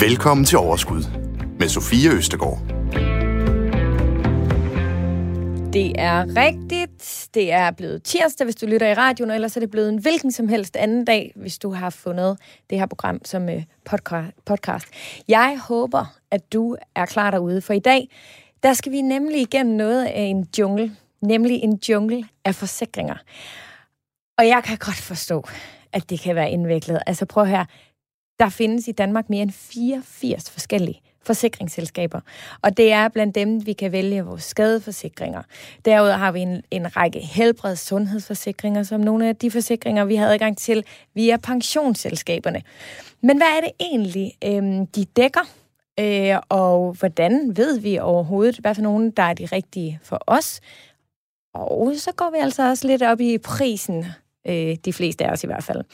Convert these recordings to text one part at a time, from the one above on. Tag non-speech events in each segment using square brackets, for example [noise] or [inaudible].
Velkommen til Overskud med Sofie Østegård. Det er rigtigt. Det er blevet tirsdag, hvis du lytter i radioen, og ellers er det blevet en hvilken som helst anden dag, hvis du har fundet det her program som øh, podcast. Jeg håber, at du er klar derude, for i dag, der skal vi nemlig igennem noget af en jungle, nemlig en jungle af forsikringer. Og jeg kan godt forstå, at det kan være indviklet. Altså prøv her, der findes i Danmark mere end 84 forskellige forsikringsselskaber. Og det er blandt dem, vi kan vælge vores skadeforsikringer. Derudover har vi en, en række helbreds- sundhedsforsikringer, som nogle af de forsikringer, vi har adgang til via pensionsselskaberne. Men hvad er det egentlig, øhm, de dækker? Øh, og hvordan ved vi overhovedet, hvad for nogen, der er de rigtige for os? Og så går vi altså også lidt op i prisen øh, de fleste af os i hvert fald.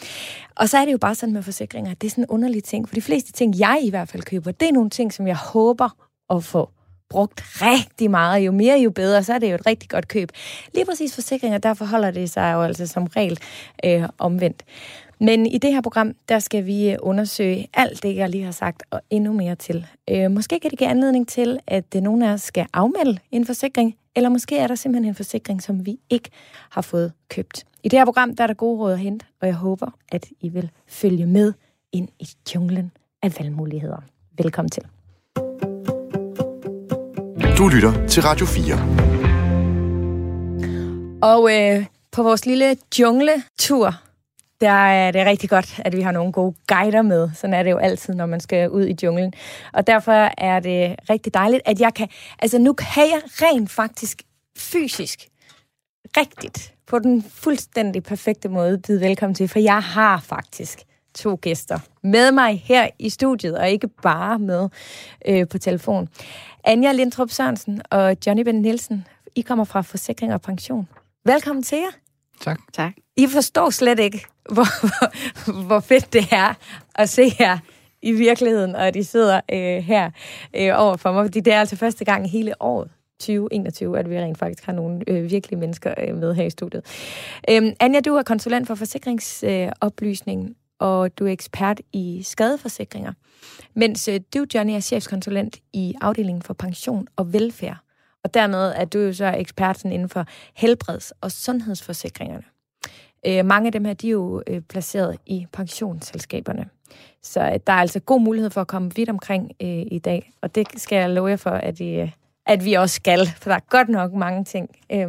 Og så er det jo bare sådan med forsikringer, det er sådan en underlig ting, for de fleste ting, jeg i hvert fald køber, det er nogle ting, som jeg håber at få brugt rigtig meget. Jo mere, jo bedre, så er det jo et rigtig godt køb. Lige præcis forsikringer, der forholder det sig jo altså som regel øh, omvendt. Men i det her program, der skal vi øh, undersøge alt det, jeg lige har sagt, og endnu mere til. Øh, måske kan det give anledning til, at det nogen af os skal afmelde en forsikring, eller måske er der simpelthen en forsikring, som vi ikke har fået købt. I det her program, der er der gode råd at hente, og jeg håber, at I vil følge med ind i junglen af valgmuligheder. Velkommen til. Du lytter til Radio 4. Og øh, på vores lille jungletur, der øh, er det rigtig godt, at vi har nogle gode guider med. Sådan er det jo altid, når man skal ud i junglen. Og derfor er det rigtig dejligt, at jeg kan... Altså, nu kan jeg rent faktisk fysisk rigtigt på den fuldstændig perfekte måde byde velkommen til, for jeg har faktisk to gæster med mig her i studiet, og ikke bare med øh, på telefon. Anja Lindrup Sørensen og Johnny Ben Nielsen, I kommer fra Forsikring og Pension. Velkommen til jer. Tak. Tak. I forstår slet ikke, hvor, hvor, hvor fedt det er at se jer i virkeligheden, og de sidder øh, her øh, over for mig, fordi det er altså første gang i hele året, 2021, at vi rent faktisk har nogle øh, virkelige mennesker øh, med her i studiet. Øhm, Anja, du er konsulent for forsikringsoplysning, øh, og du er ekspert i skadeforsikringer, mens øh, du, Johnny, er chefskonsulent i afdelingen for pension og velfærd. Og dermed er du jo så eksperten inden for helbreds- og sundhedsforsikringerne. Øh, mange af dem her, de er jo øh, placeret i pensionsselskaberne. Så øh, der er altså god mulighed for at komme vidt omkring øh, i dag, og det skal jeg love jer for, at, I, øh, at vi også skal, for der er godt nok mange ting, øh,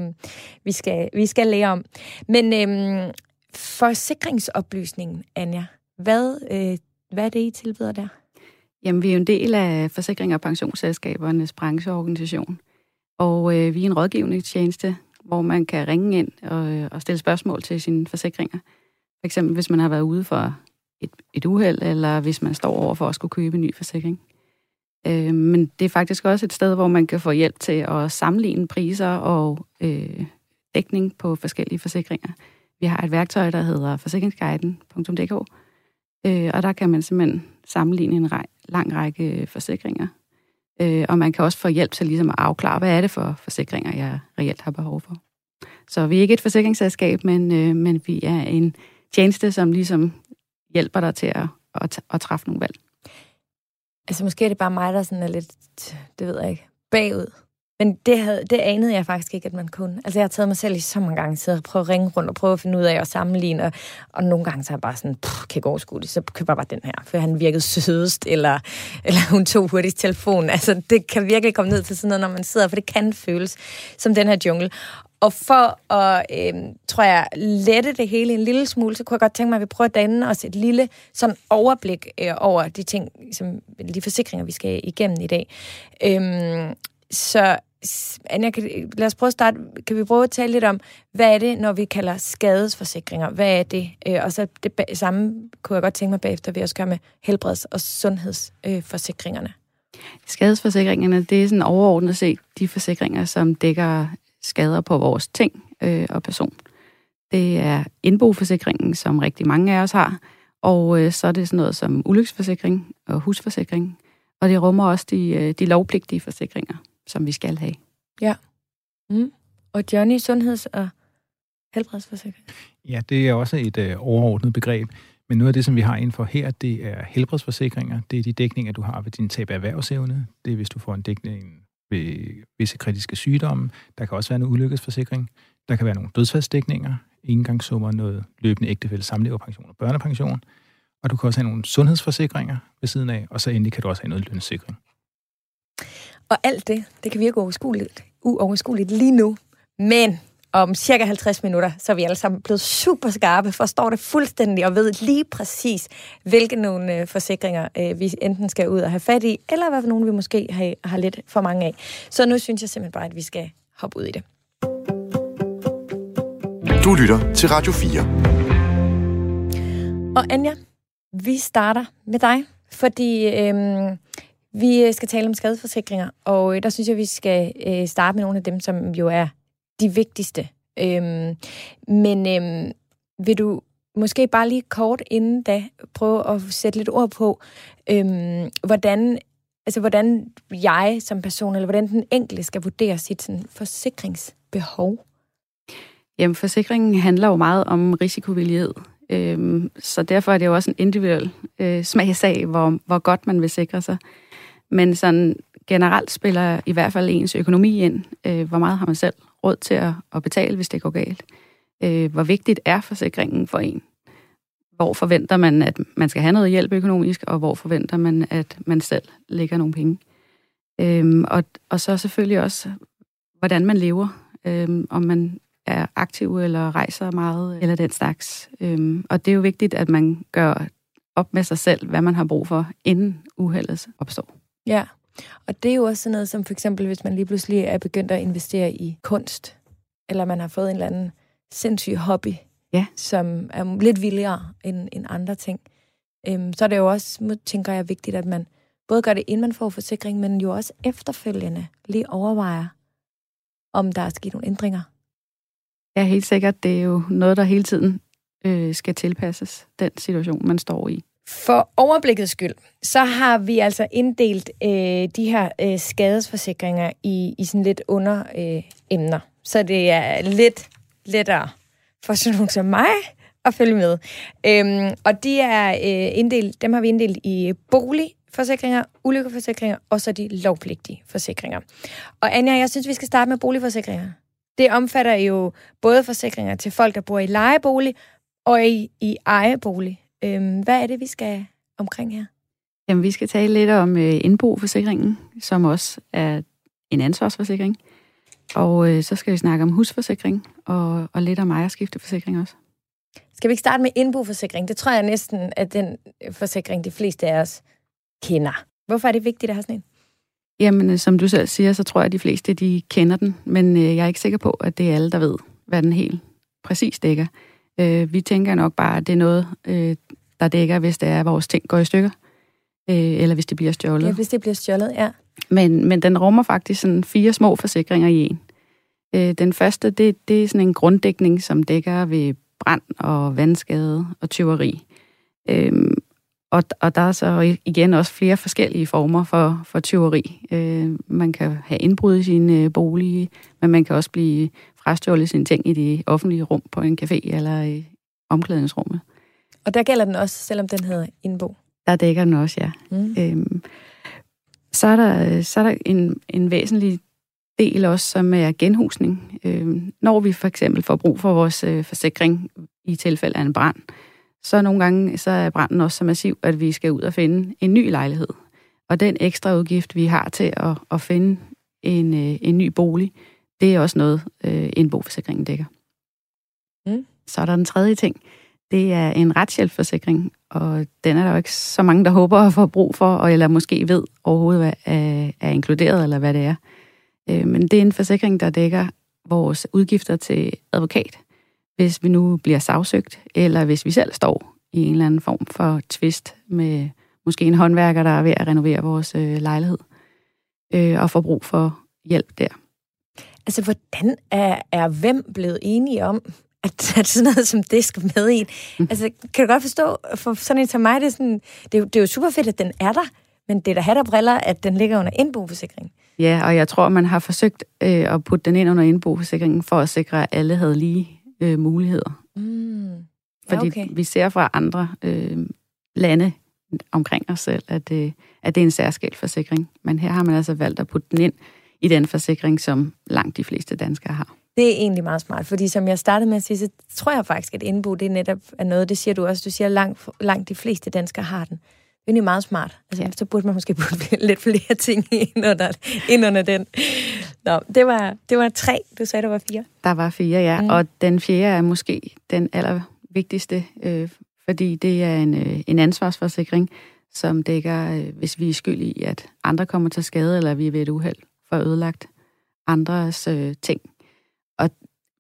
vi, skal, vi skal lære om. Men øh, forsikringsoplysningen, Anja, hvad, øh, hvad er det, I tilbyder der? Jamen, vi er jo en del af Forsikring- og Pensionsselskabernes brancheorganisation, og øh, vi er en rådgivningstjeneste, hvor man kan ringe ind og, og stille spørgsmål til sine forsikringer. For eksempel, hvis man har været ude for et, et uheld, eller hvis man står over for at skulle købe en ny forsikring. Øh, men det er faktisk også et sted, hvor man kan få hjælp til at sammenligne priser og øh, dækning på forskellige forsikringer. Vi har et værktøj, der hedder forsikringsguiden.dk, øh, og der kan man simpelthen sammenligne en rej, lang række forsikringer. Øh, og man kan også få hjælp til ligesom at afklare, hvad er det for forsikringer, jeg reelt har behov for. Så vi er ikke et forsikringsselskab, men, øh, men vi er en tjeneste, som ligesom hjælper dig til at, at, at træffe nogle valg. Altså måske er det bare mig, der sådan er lidt, det ved jeg ikke, bagud. Men det, havde, det anede jeg faktisk ikke, at man kunne. Altså jeg har taget mig selv i så mange gange, siddet og prøvet at ringe rundt og prøve at finde ud af at sammenligne, og, og nogle gange så er jeg bare sådan, kan ikke overskue det, så køber jeg bare den her, for han virkede sødest, eller, [laughs] eller hun tog hurtigt telefon. Altså det kan virkelig komme ned til sådan noget, når man sidder, for det kan føles som den her jungle. Og for at, øh, tror jeg, lette det hele en lille smule, så kunne jeg godt tænke mig, at vi prøver at danne os et lille sådan overblik øh, over de ting, som, de forsikringer, vi skal igennem i dag. Øh, så Anja, kan, lad os prøve at starte. Kan vi prøve at tale lidt om, hvad er det, når vi kalder skadesforsikringer? Hvad er det? Øh, og så det samme kunne jeg godt tænke mig bagefter, vi også gør med helbreds- og sundhedsforsikringerne. Øh, skadesforsikringerne, det er sådan overordnet set de forsikringer, som dækker skader på vores ting øh, og person. Det er indboforsikringen, som rigtig mange af os har, og øh, så er det sådan noget som ulykkesforsikring og husforsikring, og det rummer også de, øh, de lovpligtige forsikringer som vi skal have. Ja. Mm. Og Johnny, sundheds- og helbredsforsikring? Ja, det er også et øh, overordnet begreb. Men noget af det, som vi har inden for her, det er helbredsforsikringer. Det er de dækninger, du har ved din tab af erhvervsevne. Det er, hvis du får en dækning ved visse kritiske sygdomme. Der kan også være en ulykkesforsikring. Der kan være nogle dødsfaldsdækninger, engangssummer, noget løbende ægtefælde samleverpension og børnepension. Og du kan også have nogle sundhedsforsikringer ved siden af, og så endelig kan du også have noget lønsikring. Og alt det, det kan virke uoverskueligt, uoverskueligt lige nu. Men om cirka 50 minutter, så er vi alle sammen blevet super skarpe, forstår det fuldstændig og ved lige præcis, hvilke nogle øh, forsikringer øh, vi enten skal ud og have fat i, eller hvad for nogle vi måske har, har lidt for mange af. Så nu synes jeg simpelthen bare, at vi skal hoppe ud i det. Du lytter til Radio 4. Og Anja, vi starter med dig, fordi øhm, vi øh, skal tale om skadeforsikringer, og øh, der synes jeg, vi skal øh, starte med nogle af dem, som jo er de vigtigste. Øhm, men øhm, vil du måske bare lige kort inden da prøve at sætte lidt ord på, øhm, hvordan, altså, hvordan jeg som person, eller hvordan den enkelte skal vurdere sit sådan, forsikringsbehov? Jamen, forsikringen handler jo meget om risikovillighed. Øhm, så derfor er det jo også en individuel øh, smagsag, hvor, hvor godt man vil sikre sig. Men sådan generelt spiller i hvert fald ens økonomi ind. Øh, hvor meget har man selv råd til at, at betale, hvis det går galt? Øh, hvor vigtigt er forsikringen for en? Hvor forventer man, at man skal have noget hjælp økonomisk, og hvor forventer man, at man selv lægger nogle penge? Øhm, og, og så selvfølgelig også, hvordan man lever. Øhm, om man er aktiv eller rejser meget, eller den slags. Øhm, og det er jo vigtigt, at man gør op med sig selv, hvad man har brug for, inden uheldet opstår. Ja, og det er jo også sådan noget som for eksempel, hvis man lige pludselig er begyndt at investere i kunst, eller man har fået en eller anden sindssyg hobby, ja. som er lidt vildere end, end andre ting. Øhm, så er det jo også, tænker jeg, vigtigt, at man både gør det, inden man får forsikring, men jo også efterfølgende lige overvejer, om der er sket nogle ændringer. Ja, helt sikkert. Det er jo noget, der hele tiden øh, skal tilpasses, den situation, man står i. For overblikket skyld, så har vi altså inddelt øh, de her øh, skadesforsikringer i, i sådan lidt under øh, emner. Så det er lidt lettere for sådan nogen som mig at følge med. Øhm, og de er øh, inddelt, dem har vi inddelt i boligforsikringer, ulykkeforsikringer og så de lovpligtige forsikringer. Og Anja, jeg synes, vi skal starte med boligforsikringer. Det omfatter jo både forsikringer til folk, der bor i lejebolig og i, i ejebolig. Øhm, hvad er det, vi skal omkring her? Jamen, vi skal tale lidt om øh, indboforsikringen, som også er en ansvarsforsikring. Og øh, så skal vi snakke om husforsikring og, og lidt om ejerskifteforsikring også. Skal vi ikke starte med indboforsikring? Det tror jeg næsten at den forsikring, de fleste af os kender. Hvorfor er det vigtigt at have sådan en? Jamen, øh, som du selv siger, så tror jeg, at de fleste de kender den, men øh, jeg er ikke sikker på, at det er alle, der ved, hvad den helt præcis dækker. Øh, vi tænker nok bare, at det er noget, øh, der dækker, hvis det er, at vores ting går i stykker, øh, eller hvis det bliver stjålet. Ja, hvis det bliver stjålet, ja. Men, men den rummer faktisk sådan fire små forsikringer i en. Øh, den første, det, det er sådan en grunddækning, som dækker ved brand og vandskade og tyveri. Øh, og, og der er så igen også flere forskellige former for, for tyveri. Øh, man kan have indbrud i sin øh, bolig, men man kan også blive frastjålet sine ting i det offentlige rum på en café eller i omklædningsrummet. Og der gælder den også, selvom den hedder indbo? Der dækker den også, ja. Mm. Øhm, så er der, så er der en, en væsentlig del også, som er genhusning. Øhm, når vi for eksempel får brug for vores øh, forsikring i tilfælde af en brand, så nogle gange så er branden også så massiv, at vi skal ud og finde en ny lejlighed. Og den ekstra udgift, vi har til at, at finde en, øh, en ny bolig, det er også noget, øh, indboforsikringen dækker. Mm. Så er der den tredje ting. Det er en retshjælpsforsikring, og den er der jo ikke så mange, der håber at få brug for, eller måske ved overhovedet, hvad er, er inkluderet, eller hvad det er. Øh, men det er en forsikring, der dækker vores udgifter til advokat, hvis vi nu bliver sagsøgt, eller hvis vi selv står i en eller anden form for tvist med måske en håndværker, der er ved at renovere vores øh, lejlighed, øh, og får brug for hjælp der. Altså, hvordan er, er hvem blevet enige om, at, [laughs] at sådan noget som det skal med i? Altså, kan du godt forstå, for sådan en som mig, det er, sådan, det er, jo, det er jo super fedt, at den er der, men det er da hat og briller, at den ligger under indboforsikring. Ja, og jeg tror, man har forsøgt øh, at putte den ind under indboforsikringen for at sikre, at alle havde lige øh, muligheder. Mm. Fordi okay. vi ser fra andre øh, lande omkring os selv, at, øh, at det er en særskilt forsikring. Men her har man altså valgt at putte den ind i den forsikring, som langt de fleste danskere har. Det er egentlig meget smart, fordi som jeg startede med at sige, så tror jeg faktisk, at indbo, det er netop er noget, det siger du også, du siger, langt, langt de fleste danskere har den. Det er egentlig meget smart. Altså, ja. Så burde man måske putte [laughs] lidt flere ting ind under, ind under den. Nå, det var, det var tre. Du sagde, der var fire. Der var fire, ja. Mm. Og den fjerde er måske den allervigtigste, øh, fordi det er en, øh, en ansvarsforsikring, som dækker, øh, hvis vi er skyld i, at andre kommer til skade, eller vi er ved et uheld for ødelagt andres øh, ting. Og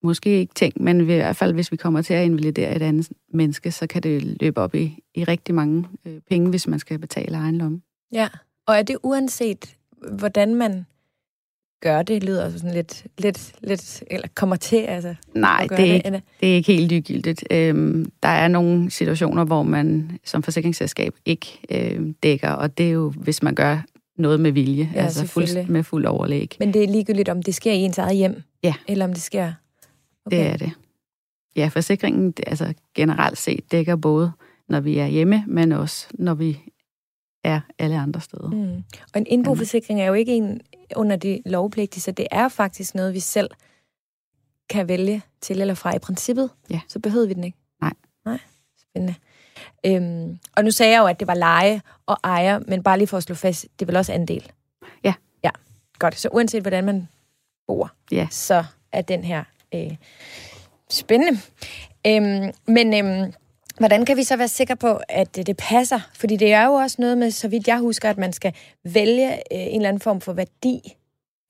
måske ikke ting, men i hvert fald, hvis vi kommer til at invalidere et andet menneske, så kan det løbe op i, i rigtig mange øh, penge, hvis man skal betale egen lomme. Ja, og er det uanset, hvordan man gør det, lyder sådan lidt, lidt, lidt eller kommer til, altså? Nej, det er, ikke, det, det er ikke helt ligegyldigt. Øhm, der er nogle situationer, hvor man som forsikringsselskab ikke øh, dækker, og det er jo, hvis man gør noget med vilje, ja, altså fuld, med fuld overlæg. Men det er ligegyldigt, om det sker i ens eget hjem? Ja. Eller om det sker... Okay. Det er det. Ja, forsikringen altså generelt set dækker både, når vi er hjemme, men også når vi er alle andre steder. Mm. Og en indboforsikring er jo ikke en under de lovpligtige, så det er faktisk noget, vi selv kan vælge til eller fra i princippet. Ja. Så behøver vi den ikke. Nej. Nej, spændende. Øhm, og nu sagde jeg jo, at det var leje og ejer, men bare lige for at slå fast, det er vel også andel? Ja. Ja, godt. Så uanset hvordan man bor, ja. så er den her øh, spændende. Øhm, men øhm, hvordan kan vi så være sikre på, at det, det passer? Fordi det er jo også noget med, så vidt jeg husker, at man skal vælge øh, en eller anden form for værdi,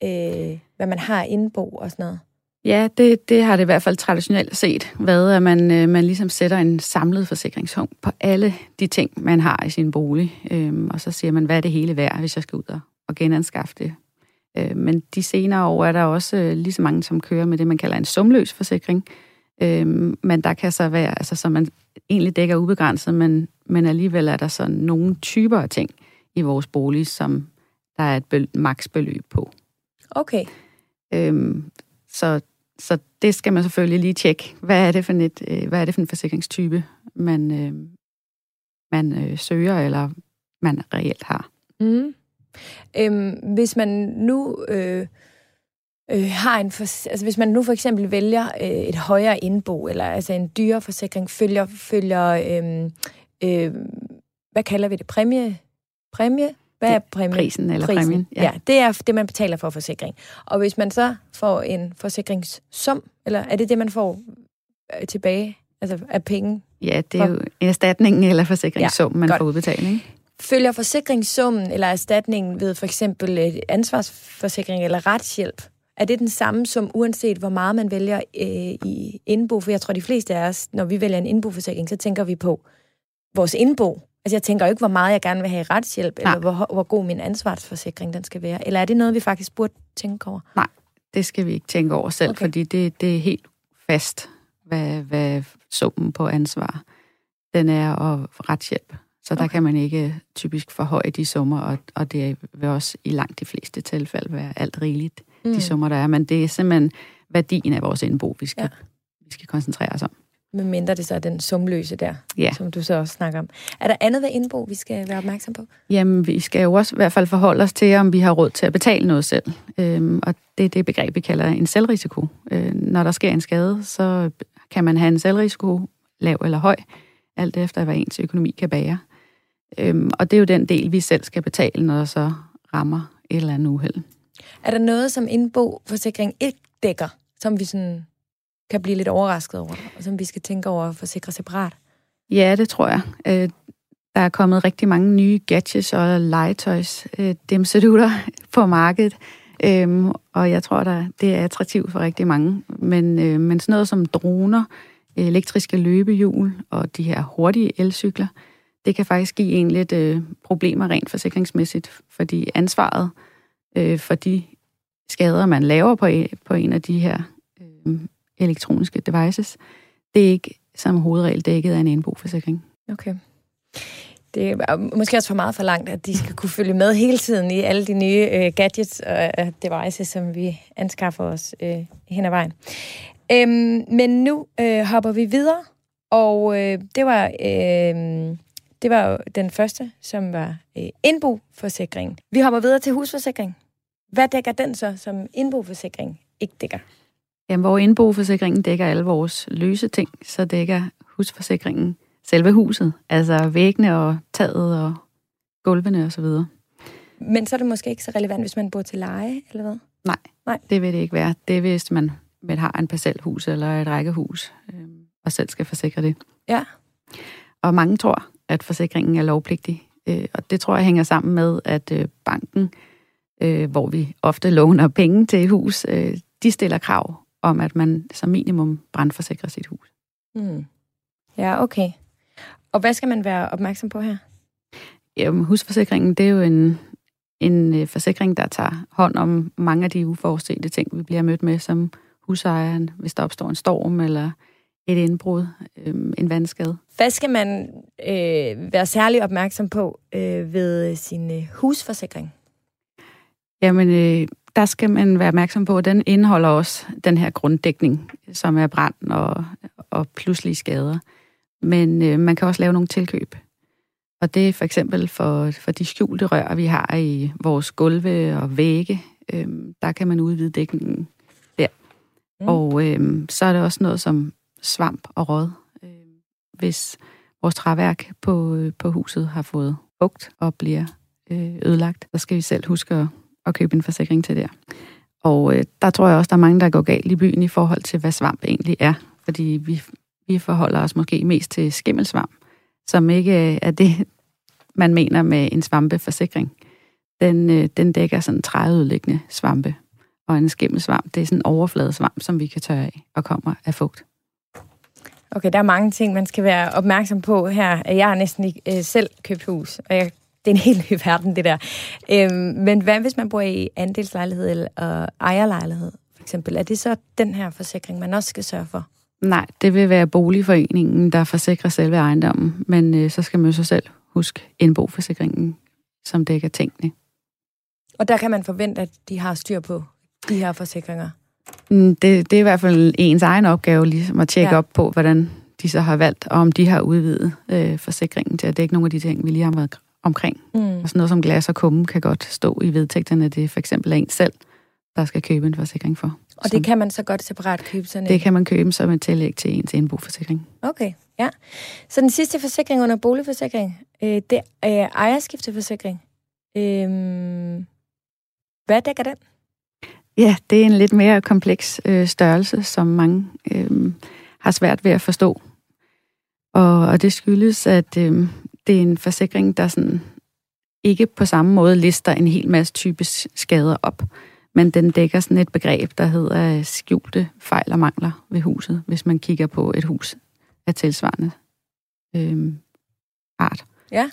øh, hvad man har indbo og sådan noget. Ja, det, det har det i hvert fald traditionelt set været, at man, øh, man ligesom sætter en samlet forsikringshum på alle de ting, man har i sin bolig. Øhm, og så siger man, hvad er det hele værd, hvis jeg skal ud og, og genanskaffe det. Øh, men de senere år er der også øh, lige så mange, som kører med det, man kalder en sumløs forsikring. Øh, men der kan så være, altså så man egentlig dækker ubegrænset, men, men alligevel er der så nogle typer af ting i vores bolig, som der er et bel- maksbeløb på. Okay. Øhm, så så det skal man selvfølgelig lige tjekke. Hvad er det for, et, øh, hvad er det for en forsikringstype, man, øh, man øh, søger, eller man reelt har. Mm. Øhm, hvis man nu øh, øh, har en for, altså hvis man nu for eksempel vælger øh, et højere indbo eller altså en dyre forsikring følger følger øh, øh, hvad kalder vi det præmie præmie hvad er præmie? Prisen eller Prisen. præmien. Ja. ja, det er det, man betaler for forsikring. Og hvis man så får en forsikringssum, eller er det det, man får øh, tilbage altså af penge? Ja, det er for... jo en erstatning eller forsikringssum, ja, man godt. får udbetalt, ikke? Følger forsikringssummen eller erstatningen ved for eksempel ansvarsforsikring eller retshjælp, er det den samme som uanset hvor meget man vælger øh, i indbo? For jeg tror, de fleste af os, når vi vælger en indboforsikring, så tænker vi på vores indbo. Altså jeg tænker jo ikke, hvor meget jeg gerne vil have i retshjælp, Nej. eller hvor, hvor god min ansvarsforsikring den skal være. Eller er det noget, vi faktisk burde tænke over? Nej, det skal vi ikke tænke over selv, okay. fordi det, det er helt fast, hvad, hvad summen på ansvar den er, og retshjælp. Så okay. der kan man ikke typisk forhøje de summer, og, og det vil også i langt de fleste tilfælde være alt rigeligt, mm. de summer, der er. Men det er simpelthen værdien af vores indbo, vi skal, ja. vi skal koncentrere os om. Med mindre det så er den sumløse der, ja. som du så også snakker om. Er der andet ved indbo, vi skal være opmærksom på? Jamen, vi skal jo også i hvert fald forholde os til, om vi har råd til at betale noget selv. Øhm, og det er det begreb, vi kalder en selvrisiko. Øh, når der sker en skade, så kan man have en selvrisiko, lav eller høj, alt efter hvad ens økonomi kan bære. Øhm, og det er jo den del, vi selv skal betale, når der så rammer et eller andet uheld. Er der noget, som indbo-forsikring ikke dækker, som vi sådan kan blive lidt overrasket over, og som vi skal tænke over at forsikre separat? Ja, det tror jeg. Øh, der er kommet rigtig mange nye gadgets og legetøjs, øh, dimsedutter [laughs] på markedet, øhm, og jeg tror, der det er attraktivt for rigtig mange. Men, øh, men sådan noget som droner, elektriske løbehjul og de her hurtige elcykler, det kan faktisk give en lidt øh, problemer rent forsikringsmæssigt, fordi ansvaret øh, for de skader, man laver på, på en af de her øh, elektroniske devices, det er ikke som hovedregel dækket af en indboforsikring. Okay. Det er måske også for meget for langt, at de skal kunne følge med hele tiden i alle de nye øh, gadgets og øh, devices, som vi anskaffer os øh, hen ad vejen. Øhm, men nu øh, hopper vi videre Og øh, det var øh, det var jo den første, som var øh, indboforsikring. Vi hopper videre til husforsikring. Hvad dækker den så, som indboforsikring ikke dækker? Jamen, hvor indboforsikringen dækker alle vores løse ting, så dækker husforsikringen selve huset, altså væggene og taget og gulvene og så videre. Men så er det måske ikke så relevant, hvis man bor til leje, eller hvad? Nej, Nej. det vil det ikke være. Det er, hvis man, man har en parcelhus eller et rækkehus, øh, og selv skal forsikre det. Ja. Og mange tror, at forsikringen er lovpligtig. Øh, og det tror jeg hænger sammen med, at øh, banken, øh, hvor vi ofte låner penge til hus, øh, de stiller krav om, at man som minimum brandforsikrer sit hus. Mm. Ja, okay. Og hvad skal man være opmærksom på her? Jamen, husforsikringen, det er jo en, en øh, forsikring, der tager hånd om mange af de uforudsete ting, vi bliver mødt med som husejeren, hvis der opstår en storm eller et indbrud, øh, en vandskade. Hvad skal man øh, være særlig opmærksom på øh, ved sin øh, husforsikring? Jamen, øh, der skal man være opmærksom på, at den indeholder også den her grunddækning, som er brand og, og pludselige skader. Men øh, man kan også lave nogle tilkøb. Og det er for eksempel for, for de skjulte rør, vi har i vores gulve og vægge. Øh, der kan man udvide dækningen der. Mm. Og øh, så er det også noget som svamp og råd. Øh, hvis vores træværk på, øh, på huset har fået bugt og bliver øh, ødelagt, så skal vi selv huske at, at købe en forsikring til der. Og øh, der tror jeg også, der er mange, der går galt i byen i forhold til, hvad svamp egentlig er. Fordi vi, vi forholder os måske mest til skimmelsvamp, som ikke øh, er det, man mener med en svampeforsikring. Den, øh, den dækker sådan træudlæggende svampe. Og en skimmelsvamp, det er sådan en overfladesvamp, som vi kan tørre af og kommer af fugt. Okay, der er mange ting, man skal være opmærksom på her. Jeg har næsten ikke øh, selv købt hus, og jeg, det er en helt ny verden, det der. Øhm, men hvad hvis man bor i andelslejlighed eller ejerlejlighed, for eksempel? Er det så den her forsikring, man også skal sørge for? Nej, det vil være boligforeningen, der forsikrer selve ejendommen, men øh, så skal man jo så selv huske indboforsikringen, som dækker tingene. Og der kan man forvente, at de har styr på de her forsikringer? Mm, det, det er i hvert fald ens egen opgave, ligesom at tjekke ja. op på, hvordan de så har valgt, og om de har udvidet øh, forsikringen til at dække nogle af de ting, vi lige har været omkring. Mm. Og sådan noget som glas og kumme kan godt stå i vedtægterne, det er for eksempel en selv, der skal købe en forsikring for. Og det kan man så godt separat købe sådan en? Det kan man købe som et tillæg til ens indboforsikring. Okay, ja. Så den sidste forsikring under boligforsikring, øh, det er ejerskifteforsikring. Øh, hvad dækker den? Ja, det er en lidt mere kompleks øh, størrelse, som mange øh, har svært ved at forstå. Og, og det skyldes, at øh, det er en forsikring, der sådan ikke på samme måde lister en hel masse type skader op, men den dækker sådan et begreb, der hedder skjulte fejl og mangler ved huset, hvis man kigger på et hus af tilsvarende øh, art. Ja.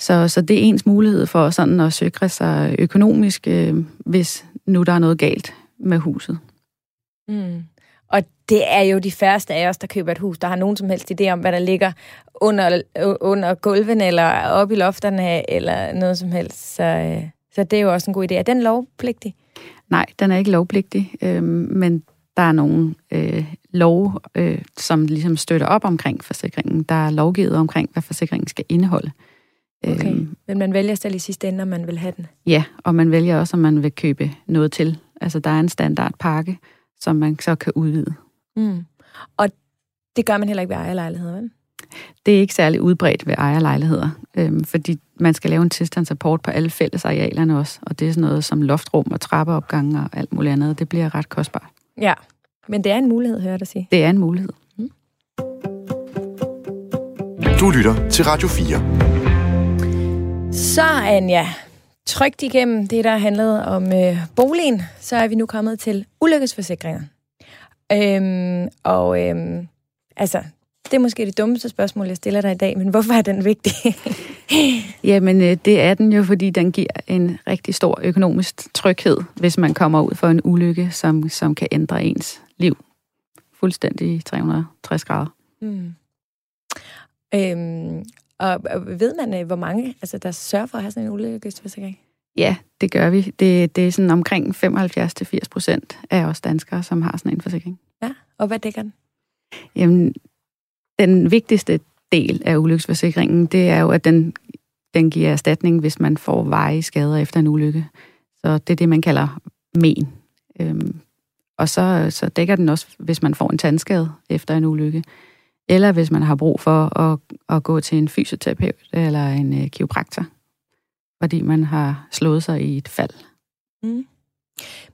Så, så det er ens mulighed for sådan at sikre sig økonomisk, øh, hvis nu der er noget galt med huset. Mm. Det er jo de færreste af os, der køber et hus, der har nogen som helst idé om, hvad der ligger under, under gulven, eller oppe i lofterne, eller noget som helst. Så, øh, så det er jo også en god idé. Er den lovpligtig? Nej, den er ikke lovpligtig, øh, men der er nogle øh, lov, øh, som ligesom støtter op omkring forsikringen. Der er lovgivet omkring, hvad forsikringen skal indeholde. Okay, øhm, men man vælger selv i sidste ende, om man vil have den? Ja, og man vælger også, om man vil købe noget til. Altså, der er en standardpakke, som man så kan udvide. Mm. Og det gør man heller ikke ved ejerlejligheder, vel? Det er ikke særlig udbredt ved ejerlejligheder, øhm, fordi man skal lave en tilstandsrapport på alle fælles arealerne også, og det er sådan noget som loftrum og trappeopgange og alt muligt andet, det bliver ret kostbart. Ja, men det er en mulighed, hører jeg dig sige. Det er en mulighed. Mm. Du lytter til Radio 4. Så Anja, trygt igennem det, der handlede om øh, boligen, så er vi nu kommet til ulykkesforsikringer. Øhm, og øhm, altså, det er måske det dummeste spørgsmål, jeg stiller dig i dag, men hvorfor er den vigtig? [laughs] Jamen, øh, det er den jo, fordi den giver en rigtig stor økonomisk tryghed, hvis man kommer ud for en ulykke, som, som kan ændre ens liv fuldstændig 360 grader. Mm. Øhm, og, ved man, øh, hvor mange altså, der sørger for at have sådan en ulykkesforsikring? Ja, det gør vi. Det, det er sådan omkring 75-80 procent af os danskere, som har sådan en forsikring. Ja, og hvad dækker den? Jamen, Den vigtigste del af ulykkesforsikringen, det er jo, at den, den giver erstatning, hvis man får veje skader efter en ulykke. Så det er det, man kalder men. Øhm, og så, så dækker den også, hvis man får en tandskade efter en ulykke, eller hvis man har brug for at, at gå til en fysioterapeut eller en øh, kiropraktor, fordi man har slået sig i et fald. Mm.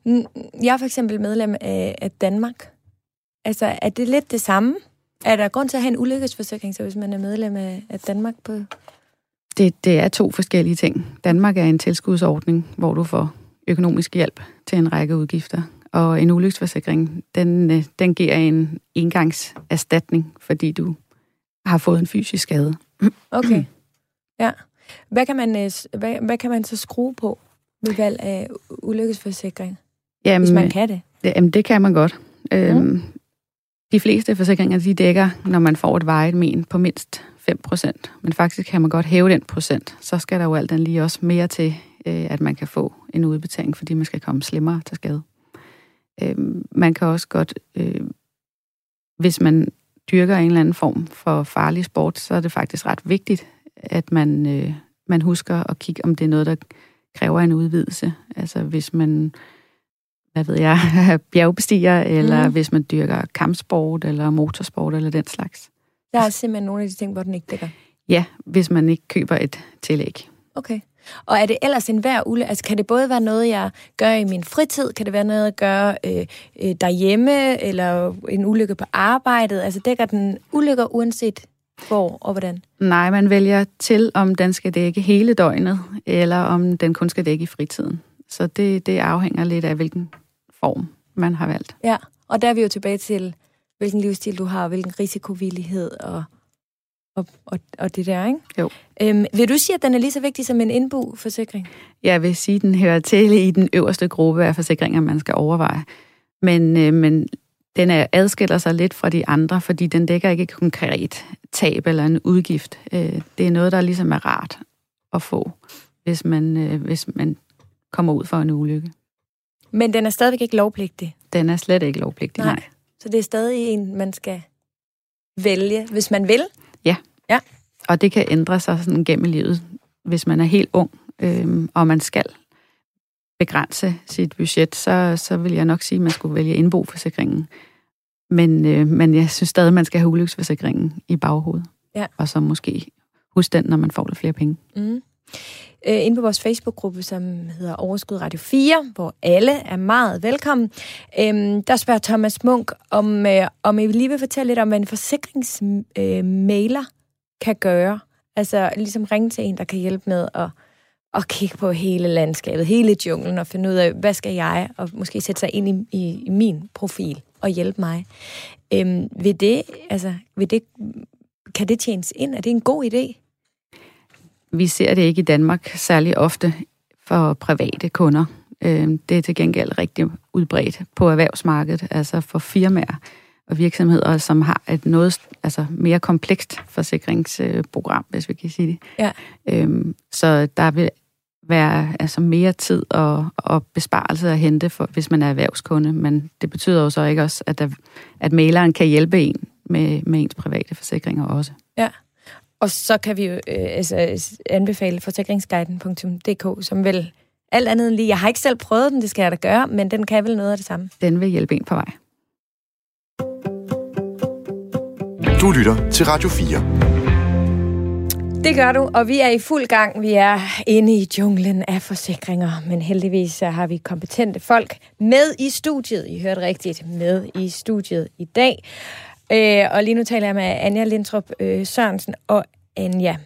Mm, Jeg er for eksempel medlem af, Danmark. Altså, er det lidt det samme? Er der grund til at have en ulykkesforsikring, så hvis man er medlem af, af Danmark på... Det, det er to forskellige ting. Danmark er en tilskudsordning, hvor du får økonomisk hjælp til en række udgifter. Og en ulykkesforsikring, den, øh, den giver en engangserstatning, fordi du har fået en fysisk skade. Okay. [clears throat] Ja. Hvad kan man, øh, hvad, hvad kan man så skrue på ved valg af ulykkesforsikring, Jamen, hvis man kan det? det, jamen, det kan man godt. Øhm, de fleste forsikringer, de dækker, når man får et vejet men på mindst 5%. Men faktisk kan man godt hæve den procent. Så skal der jo alt den lige også mere til, øh, at man kan få en udbetaling, fordi man skal komme slemmere til skade. Øhm, man kan også godt, øh, hvis man dyrker en eller anden form for farlig sport, så er det faktisk ret vigtigt, at man, øh, man husker at kigge, om det er noget, der kræver en udvidelse. Altså hvis man, hvad ved jeg, er [laughs] bjergbestiger, eller Mm. hvis man dyrker kampsport, eller motorsport, eller den slags. Der er simpelthen nogle af de ting, hvor den ikke dækker. Ja, hvis man ikke køber et tillæg. Okay. Og er det ellers en hver ulykke? Altså, kan det både være noget, jeg gør i min fritid? Kan det være noget, jeg gør øh, øh, derhjemme? Eller en ulykke på arbejdet? Altså, dækker den ulykker uanset hvor og hvordan? Nej, man vælger til, om den skal dække hele døgnet, eller om den kun skal dække i fritiden. Så det, det afhænger lidt af, hvilken form man har valgt. Ja, og der er vi jo tilbage til, hvilken livsstil du har, hvilken risikovillighed og, og, og, og det der, ikke? Jo. Øhm, vil du sige, at den er lige så vigtig som en indbo-forsikring? Jeg vil sige, at den hører til i den øverste gruppe af forsikringer, man skal overveje. Men, øh, men den er, adskiller sig lidt fra de andre, fordi den dækker ikke et konkret tab eller en udgift. Øh, det er noget, der ligesom er rart at få, hvis man, øh, hvis man kommer ud for en ulykke. Men den er stadigvæk ikke lovpligtig. Den er slet ikke lovpligtig, Nej. nej. Så det er stadig en, man skal vælge, hvis man vil. Og det kan ændre sig sådan gennem livet, hvis man er helt ung, øhm, og man skal begrænse sit budget, så, så vil jeg nok sige, at man skulle vælge indboforsikringen. Men, øh, men jeg synes stadig, man skal have ulykkesforsikringen i baghovedet. Ja. Og så måske huske den, når man får lidt flere penge. Mm. Øh, inde på vores Facebook-gruppe, som hedder Overskud Radio 4, hvor alle er meget velkommen. Øhm, der spørger Thomas Munk, om, øh, om I lige vil fortælle lidt om, hvad en forsikringsmailer kan gøre. Altså ligesom ringe til en, der kan hjælpe med at, at kigge på hele landskabet, hele junglen, og finde ud af, hvad skal jeg, og måske sætte sig ind i, i, i min profil og hjælpe mig. Øhm, vil det, altså, vil det, kan det tjenes ind? Er det en god idé? Vi ser det ikke i Danmark særlig ofte for private kunder. Øh, Det er til gengæld rigtig udbredt på erhvervsmarkedet, altså for firmaer og virksomheder, som har et noget altså mere komplekst forsikringsprogram, hvis vi kan sige det. Ja. Øhm, Så der vil være altså mere tid og, og besparelse at hente, for, hvis man er erhvervskunde. Men det betyder jo så ikke også, at, der, at maileren kan hjælpe en med, med ens private forsikringer også. Og så kan vi jo øh, altså, anbefale forsikringsguiden.dk, som vel alt andet end lige... Jeg har ikke selv prøvet den, det skal jeg da gøre, men den kan vel noget af det samme. Den vil hjælpe en på vej. Du lytter til Radio 4. Det gør du, og vi er i fuld gang. Vi er inde i junglen af forsikringer, men heldigvis har vi kompetente folk med i studiet. I hørte rigtigt, med i studiet i dag. Øh, og lige nu taler jeg med Anja Lindtrup øh, Sørensen og Anja.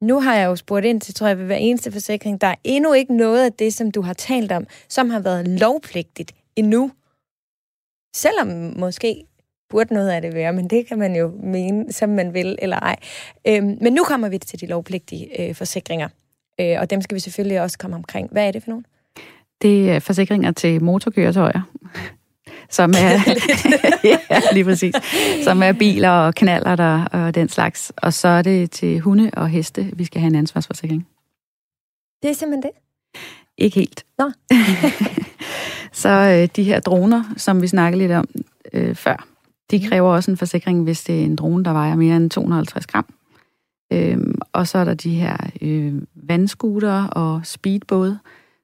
Nu har jeg jo spurgt ind til, tror jeg, ved hver eneste forsikring. Der er endnu ikke noget af det, som du har talt om, som har været lovpligtigt endnu. Selvom måske burde noget af det være, men det kan man jo mene, som man vil eller ej. Øhm, men nu kommer vi til de lovpligtige øh, forsikringer, øh, og dem skal vi selvfølgelig også komme omkring. Hvad er det for nogen? Det er forsikringer til motorkøretøjer, [laughs] som er, [laughs] [laughs] ja, lige præcis, som er biler og knaller der og den slags. Og så er det til hunde og heste, vi skal have en ansvarsforsikring. Det er simpelthen det. Ikke helt. Nå. så øh, de her droner, som vi snakkede lidt om øh, før, De kræver også en forsikring, hvis det er en drone, der vejer mere end 250 gram. Øhm, og så er der de her øh, vandskuter og speedbåde,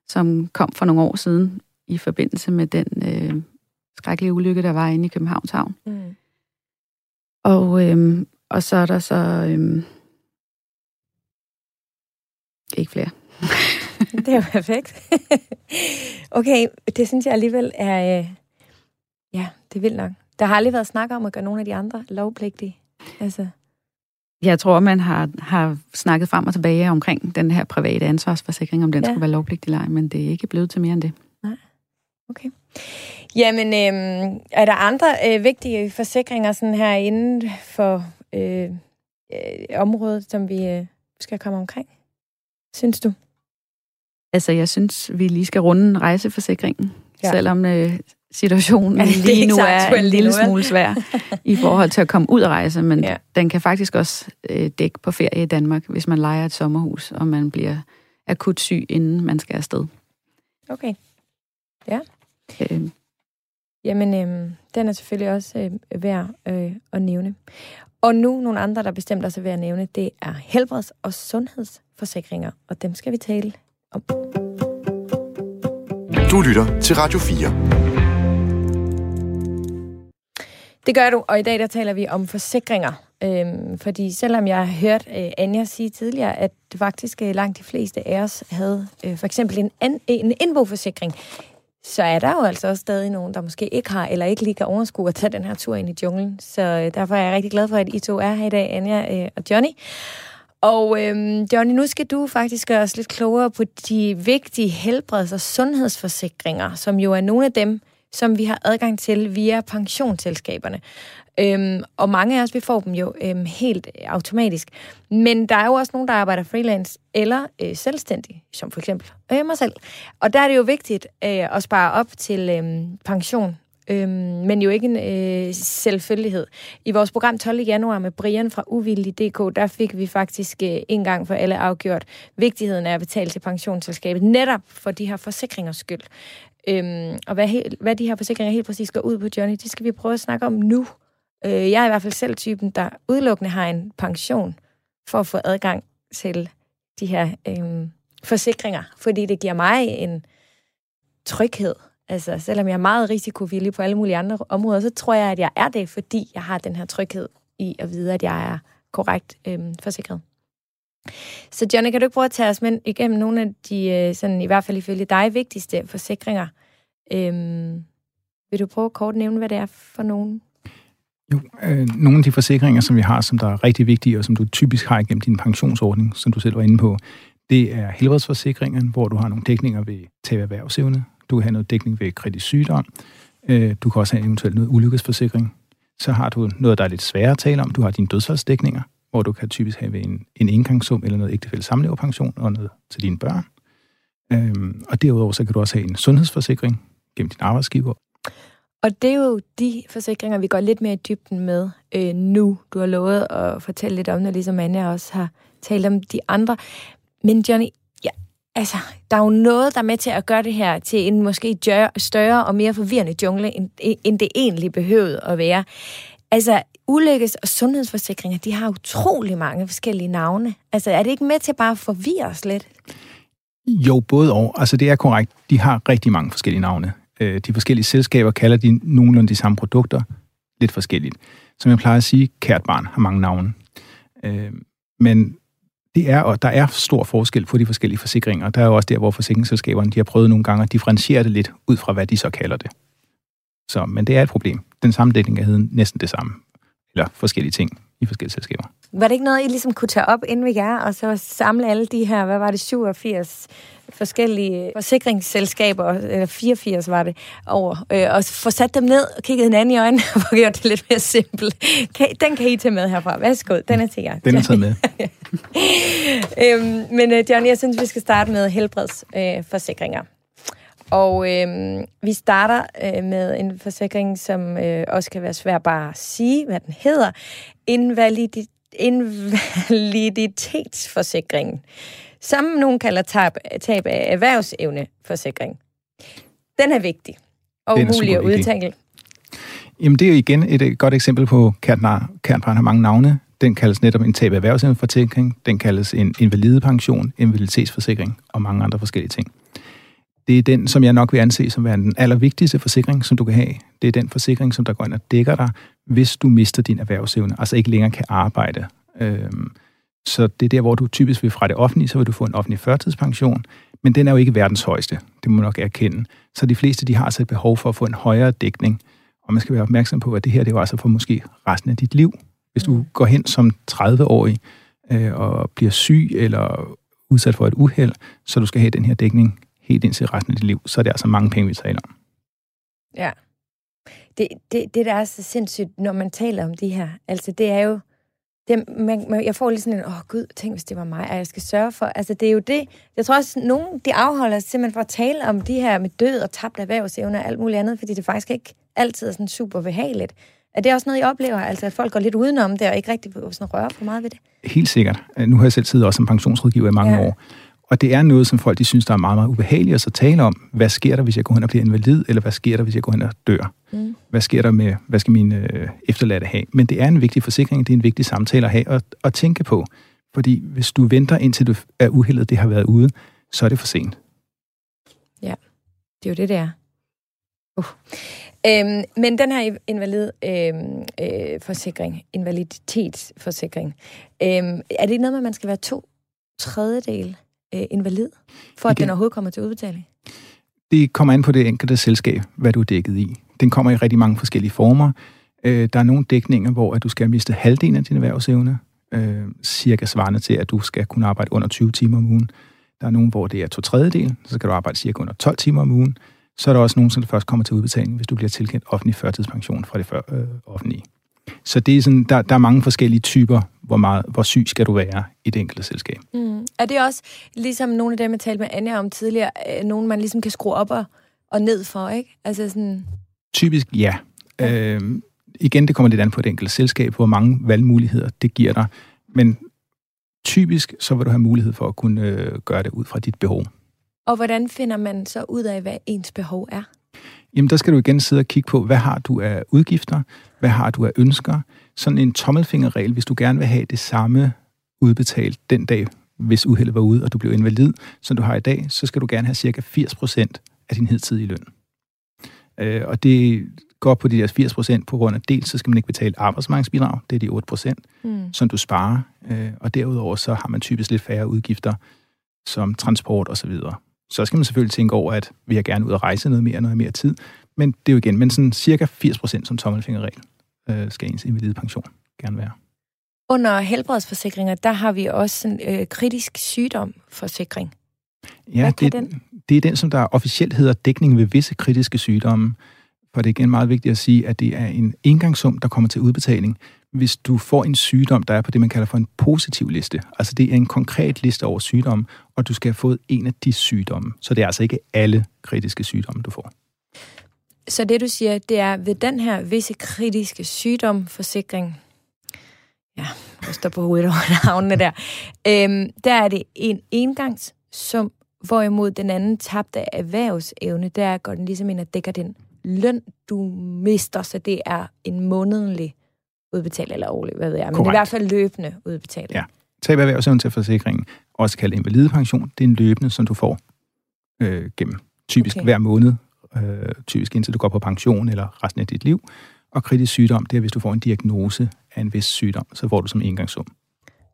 som kom for nogle år siden i forbindelse med den øh, skrækkelige ulykke, der var inde i Københavns Havn. Mm. Og, øh, og så er der så... Øh, ikke flere. [laughs] det er perfekt. [laughs] okay, det synes jeg alligevel er... Øh, ja, det vil nok. Der har aldrig været snak om at gøre nogle af de andre lovpligtige. Altså. Jeg tror, man har, har snakket frem og tilbage omkring den her private ansvarsforsikring, om den ja. skulle være lovpligtig eller ej, men det er ikke blevet til mere end det. Nej. Okay. Jamen, øh, er der andre øh, vigtige forsikringer sådan her inden for øh, øh, området, som vi øh, skal komme omkring? Synes du? Altså, jeg synes, vi lige skal runde rejseforsikringen, ja. selvom øh, situationen ja, lige nu er en lille smule svær i forhold til at komme ud og rejse, men ja. den kan faktisk også øh, dække på ferie i Danmark, hvis man leger et sommerhus, og man bliver akut syg, inden man skal afsted. Okay. Ja. Øh. Jamen, øh, den er selvfølgelig også øh, værd øh, at nævne. Og nu nogle andre, der bestemt også er værd at nævne, det er helbreds- og sundhedsforsikringer, og dem skal vi tale om. Du lytter til Radio 4. Det gør du, og i dag der taler vi om forsikringer. Øhm, fordi selvom jeg har hørt øh, Anja sige tidligere, at faktisk øh, langt de fleste af os havde øh, for eksempel en, an, en indboforsikring, så er der jo altså også stadig nogen, der måske ikke har, eller ikke lige kan overskue at tage den her tur ind i junglen. Så øh, derfor er jeg rigtig glad for, at I to er her i dag, Anja øh, og Johnny. Og øhm, Johnny, nu skal du faktisk gøre os lidt klogere på de vigtige helbreds- og sundhedsforsikringer, som jo er nogle af dem, som vi har adgang til via pensionsselskaberne. Øhm, og mange af os, vi får dem jo øhm, helt automatisk. Men der er jo også nogen, der arbejder freelance eller øh, selvstændig, som for eksempel øh, mig selv. Og der er det jo vigtigt øh, at spare op til øh, pension øh, men jo ikke en øh, selvfølgelighed. I vores program 12. januar med Brian fra Uvillig.dk, der fik vi faktisk øh, en gang for alle afgjort vigtigheden af at betale til pensionsselskabet, netop for de her forsikringers skyld. Øhm, og hvad, he, hvad de her forsikringer helt præcis går ud på, Johnny, det skal vi prøve at snakke om nu. Øh, jeg er i hvert fald selv typen, der udelukkende har en pension for at få adgang til de her øhm, forsikringer, fordi det giver mig en tryghed. Altså, selvom jeg er meget risikovillig på alle mulige andre områder, så tror jeg, at jeg er det, fordi jeg har den her tryghed i at vide, at jeg er korrekt øhm, forsikret. Så Johnny, kan du ikke prøve at tage os med igennem nogle af de, øh, sådan, i hvert fald ifølge dig, vigtigste forsikringer? Øhm, vil du prøve at kort nævne, hvad det er for nogen? Jo, øh, nogle af de forsikringer, som vi har, som der er rigtig vigtige, og som du typisk har igennem din pensionsordning, som du selv var inde på, det er helbredsforsikringen, hvor du har nogle dækninger ved tab af erhvervsevne. Du kan have noget dækning ved kritisk sygdom. Øh, du kan også have eventuelt noget ulykkesforsikring. Så har du noget, der er lidt sværere at tale om. Du har dine dødsfaldsdækninger, hvor du kan typisk have en, en indgangssum eller noget ægtefælde samleverpension og noget til dine børn. Øhm, og derudover så kan du også have en sundhedsforsikring gennem din arbejdsgiver. Og det er jo de forsikringer, vi går lidt mere i dybden med øh, nu. Du har lovet at fortælle lidt om det, ligesom Anja også har talt om de andre. Men Johnny, ja, altså, der er jo noget, der er med til at gøre det her til en måske større og mere forvirrende jungle, end, end det egentlig behøvede at være. Altså, ulægges og sundhedsforsikringer, de har utrolig mange forskellige navne. Altså, er det ikke med til bare at forvirre os lidt? Jo, både og. Altså, det er korrekt. De har rigtig mange forskellige navne. Øh, de forskellige selskaber kalder de nogenlunde de samme produkter lidt forskelligt. Som jeg plejer at sige, kært barn har mange navne. Øh, men det er, og der er stor forskel på de forskellige forsikringer. Der er jo også der, hvor forsikringsselskaberne de har prøvet nogle gange at differentiere det lidt ud fra, hvad de så kalder det. Så, men det er et problem. Den samme dækning er næsten det samme eller forskellige ting i forskellige selskaber. Var det ikke noget, I ligesom kunne tage op inden vi jer, og så samle alle de her, hvad var det, 87 forskellige forsikringsselskaber, eller 84 var det, over, øh, og få sat dem ned og kigget hinanden i øjnene, [laughs] og gjort det lidt mere simpelt. den kan I tage med herfra. Værsgo, den er til jer. Den er taget med. [laughs] øhm, men uh, John, jeg synes, vi skal starte med helbredsforsikringer. Øh, og øh, vi starter øh, med en forsikring, som øh, også kan være svært bare at sige, hvad den hedder. Invalidi invaliditetsforsikringen, som nogen kalder tab, tab af erhvervsevneforsikring. Den er vigtig og umulig at udtænke. Jamen, det er jo igen et godt eksempel på, kernbarn har mange navne. Den kaldes netop en tab af erhvervsevneforsikring, den kaldes en invalidepension, invaliditetsforsikring og mange andre forskellige ting. Det er den, som jeg nok vil anse som den allervigtigste forsikring, som du kan have. Det er den forsikring, som der går ind og dækker dig, hvis du mister din erhvervsevne, altså ikke længere kan arbejde. Øhm, så det er der, hvor du typisk vil fra det offentlige, så vil du få en offentlig førtidspension, men den er jo ikke verdens højeste, det må man nok erkende. Så de fleste, de har altså et behov for at få en højere dækning, og man skal være opmærksom på, at det her, det er jo altså for måske resten af dit liv. Hvis du mm. går hen som 30-årig øh, og bliver syg eller udsat for et uheld, så du skal have den her dækning helt ind til resten af dit liv, så er det altså mange penge, vi taler om. Ja. Det, det, det, der er så sindssygt, når man taler om de her, altså det er jo, det, man, man, jeg får lige sådan en, åh oh, gud, tænk hvis det var mig, at jeg skal sørge for, altså det er jo det, jeg tror også, nogen, de afholder sig simpelthen for at tale om de her med død og tabt erhvervsevne og alt muligt andet, fordi det faktisk ikke altid er sådan super behageligt. Er det også noget, I oplever, altså at folk går lidt udenom det og ikke rigtig sådan rører for meget ved det? Helt sikkert. Nu har jeg selv siddet også som pensionsrådgiver i mange ja. år, og det er noget, som folk de synes, der er meget, meget ubehageligt at så tale om. Hvad sker der, hvis jeg går hen og bliver invalid, eller hvad sker der, hvis jeg går hen og dør? Mm. Hvad sker der med, hvad skal mine øh, efterladte have? Men det er en vigtig forsikring, det er en vigtig samtale at have og, og tænke på. Fordi hvis du venter indtil du er uheldet, det har været ude, så er det for sent. Ja, det er jo det, det er. Uh. Øhm, men den her invalid øhm, øh, forsikring, invaliditetsforsikring, øhm, er det noget med, at man skal være to tredjedel øh, invalid, for at Igen. den overhovedet kommer til udbetaling? Det kommer an på det enkelte selskab, hvad du er dækket i. Den kommer i rigtig mange forskellige former. Øh, der er nogle dækninger, hvor at du skal miste halvdelen af din erhvervsevne, øh, cirka svarende til, at du skal kunne arbejde under 20 timer om ugen. Der er nogle, hvor det er to tredjedel, så skal du arbejde cirka under 12 timer om ugen. Så er der også nogen, som først kommer til udbetaling, hvis du bliver tilkendt offentlig førtidspension fra det før, øh, offentlige. Så det er sådan, der, der er mange forskellige typer, hvor, meget, hvor syg skal du være i det enkelte selskab. Mm. Er det også, ligesom nogle af dem, jeg talte med Anja om tidligere, øh, nogen, man ligesom kan skrue op og, og ned for, ikke? Altså sådan... Typisk ja. ja. Øh, igen, det kommer lidt an på et enkelt selskab, hvor mange valgmuligheder det giver dig. Men typisk, så vil du have mulighed for at kunne øh, gøre det ud fra dit behov. Og hvordan finder man så ud af, hvad ens behov er? Jamen, der skal du igen sidde og kigge på, hvad har du af udgifter, hvad har du af ønsker. Sådan en tommelfingerregel, hvis du gerne vil have det samme udbetalt den dag, hvis uheldet var ude, og du blev invalid, som du har i dag, så skal du gerne have cirka 80% af din hidtidige løn. Øh, og det går på de der 80% på grund af dels, så skal man ikke betale arbejdsmarkedsbidrag, det er de 8%, mm. som du sparer. Øh, og derudover så har man typisk lidt færre udgifter, som transport osv. Så skal man selvfølgelig tænke over, at vi har gerne ud at rejse noget mere, noget mere tid. Men det er jo igen, men sådan cirka 80% som tommelfingerregel øh, skal ens pension gerne være. Under helbredsforsikringer, der har vi også en øh, kritisk sygdomforsikring. Ja, det, den? det er den, som der officielt hedder dækning ved visse kritiske sygdomme. For det er igen meget vigtigt at sige, at det er en engangssum, der kommer til udbetaling, hvis du får en sygdom, der er på det, man kalder for en positiv liste. Altså det er en konkret liste over sygdomme, og du skal have fået en af de sygdomme. Så det er altså ikke alle kritiske sygdomme, du får. Så det, du siger, det er ved den her visse kritiske sygdomforsikring, ja, jeg står på hovedet over [laughs] navnene der, øhm, der er det en engangssum, hvorimod den anden tabte erhvervsevne, der går den ligesom ind og dækker den løn, du mister, så det er en månedlig udbetaling, eller årlig, hvad ved jeg, men Correct. i hvert fald løbende udbetaling. Ja. Tab erhvervsevne til forsikringen, også kaldet invalidepension, det er en løbende, som du får øh, gennem typisk okay. hver måned, øh, typisk indtil du går på pension eller resten af dit liv. Og kritisk sygdom, det er, hvis du får en diagnose af en vis sygdom, så får du som engangssum.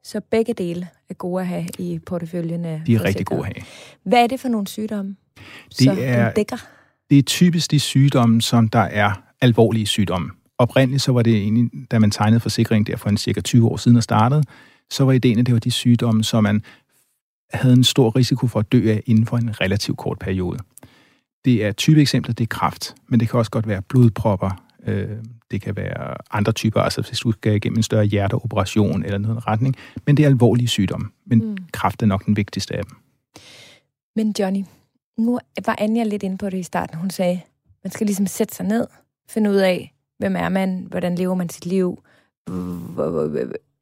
Så begge dele er gode at have i porteføljen af De er rigtig gode at have. Hvad er det for nogle sygdomme, det så er, dækker? Det er typisk de sygdomme, som der er alvorlige sygdomme. Oprindeligt så var det egentlig, da man tegnede forsikring der for en cirka 20 år siden og startede, så var ideen, at det var de sygdomme, som man havde en stor risiko for at dø af inden for en relativt kort periode. Det er type eksempler, det er kræft, men det kan også godt være blodpropper, øh, det kan være andre typer, altså hvis du skal igennem en større hjerteoperation eller noget retning, men det er alvorlige sygdomme, men mm. kræft er nok den vigtigste af dem. Men Johnny, nu var Anja lidt inde på det i starten. Hun sagde, man skal ligesom sætte sig ned, finde ud af, hvem er man, hvordan lever man sit liv,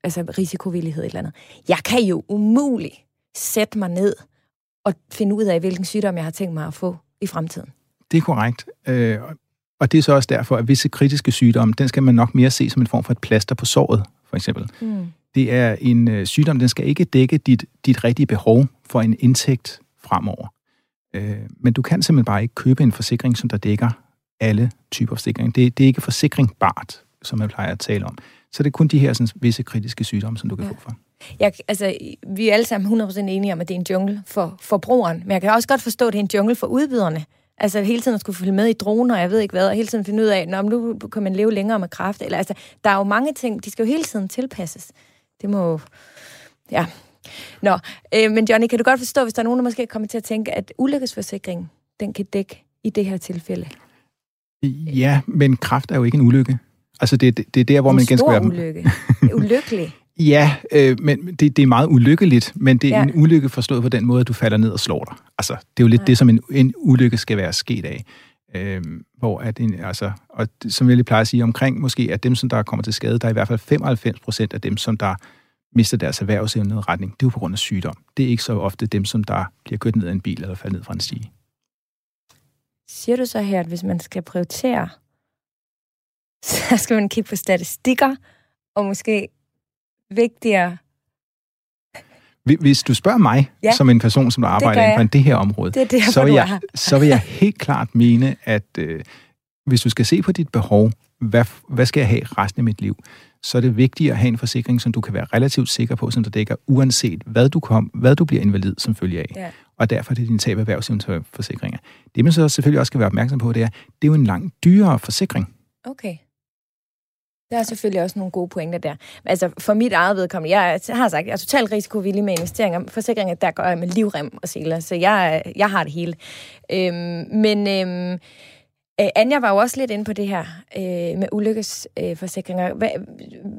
altså risikovillighed eller andet. Jeg kan jo umuligt sætte mig ned og finde ud af, hvilken sygdom jeg har tænkt mig at få i fremtiden. Det er korrekt. Øh, Og det er så også derfor, at visse kritiske sygdomme, den skal man nok mere se som en form for et plaster på såret, for eksempel. Mm. Det er en øh, sygdom, den skal ikke dække dit, dit rigtige behov for en indtægt fremover. Øh, men du kan simpelthen bare ikke købe en forsikring, som der dækker alle typer forsikring. Det, det er ikke forsikringbart, som man plejer at tale om. Så det er kun de her sådan, visse kritiske sygdomme, som du kan ja. få for. Jeg, altså, vi er alle sammen 100% enige om, at det er en jungle for forbrugeren, men jeg kan også godt forstå, at det er en jungle for udbyderne. Altså hele tiden at skulle følge med i droner, og jeg ved ikke hvad, og hele tiden finde ud af, om nu kan man leve længere med kraft. Eller, altså, der er jo mange ting, de skal jo hele tiden tilpasses. Det må Ja. Nå, øh, men Johnny, kan du godt forstå, hvis der er nogen, der måske kommer til at tænke, at ulykkesforsikring, den kan dække i det her tilfælde? Ja, men kraft er jo ikke en ulykke. Altså, det, det, det er der, hvor en man igen skal være... ulykke. Ulykkelig. [laughs] Ja, øh, men det, det er meget ulykkeligt, men det er ja. en ulykke forstået på den måde, at du falder ned og slår dig. Altså, det er jo lidt ja. det, som en, en ulykke skal være sket af. Øh, hvor at en, altså, og som jeg lige plejer at sige omkring, måske at dem, som der kommer til skade, der er i hvert fald 95 procent af dem, som der mister deres erhvervsevne retning, det er jo på grund af sygdom. Det er ikke så ofte dem, som der bliver kørt ned af en bil eller falder ned fra en stige. Siger du så her, at hvis man skal prioritere, [laughs] så skal man kigge på statistikker, og måske vigtigere hvis du spørger mig, ja, som en person, som der arbejder inden for det her område, det derfor, så, vil jeg, så vil jeg helt klart mene, at øh, hvis du skal se på dit behov, hvad, hvad skal jeg have resten af mit liv, så er det vigtigt at have en forsikring, som du kan være relativt sikker på, som der dækker uanset hvad du, kom, hvad du bliver invalid som følge af. Ja. Og derfor er det din tab af forsikringer. Det man så selvfølgelig også skal være opmærksom på, det er, det er jo en langt dyrere forsikring. Okay. Der er selvfølgelig også nogle gode pointer der. Altså, for mit eget vedkommende, jeg har sagt, jeg er totalt risikovillig med investeringer. Forsikringer, der går jeg med livrem og seler, så jeg, jeg har det hele. Øhm, men øhm, øh, Anja var jo også lidt inde på det her øh, med ulykkesforsikringer. Øh, hvad,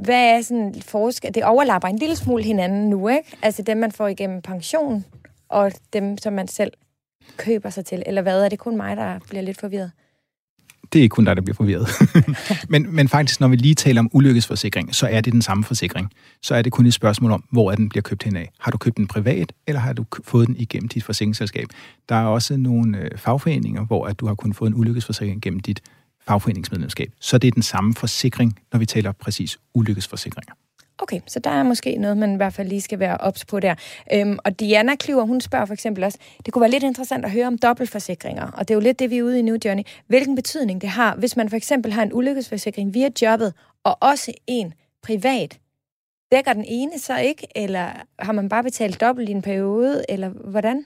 hvad er sådan forskel? Det overlapper en lille smule hinanden nu, ikke? Altså dem, man får igennem pension, og dem, som man selv køber sig til. Eller hvad? Er det kun mig, der bliver lidt forvirret? Det er ikke kun dig, der bliver forvirret. [laughs] men, men faktisk, når vi lige taler om ulykkesforsikring, så er det den samme forsikring. Så er det kun et spørgsmål om, hvor er den bliver købt hen af. Har du købt den privat, eller har du fået den igennem dit forsikringsselskab? Der er også nogle øh, fagforeninger, hvor at du har kun fået en ulykkesforsikring gennem dit fagforeningsmedlemskab. Så det er den samme forsikring, når vi taler præcis ulykkesforsikringer. Okay, så der er måske noget, man i hvert fald lige skal være ops på der. Øhm, og Diana Kliver, hun spørger for eksempel også, det kunne være lidt interessant at høre om dobbeltforsikringer, og det er jo lidt det, vi er ude i nu, Johnny. Hvilken betydning det har, hvis man for eksempel har en ulykkesforsikring via jobbet, og også en privat. Dækker den ene så ikke, eller har man bare betalt dobbelt i en periode, eller hvordan?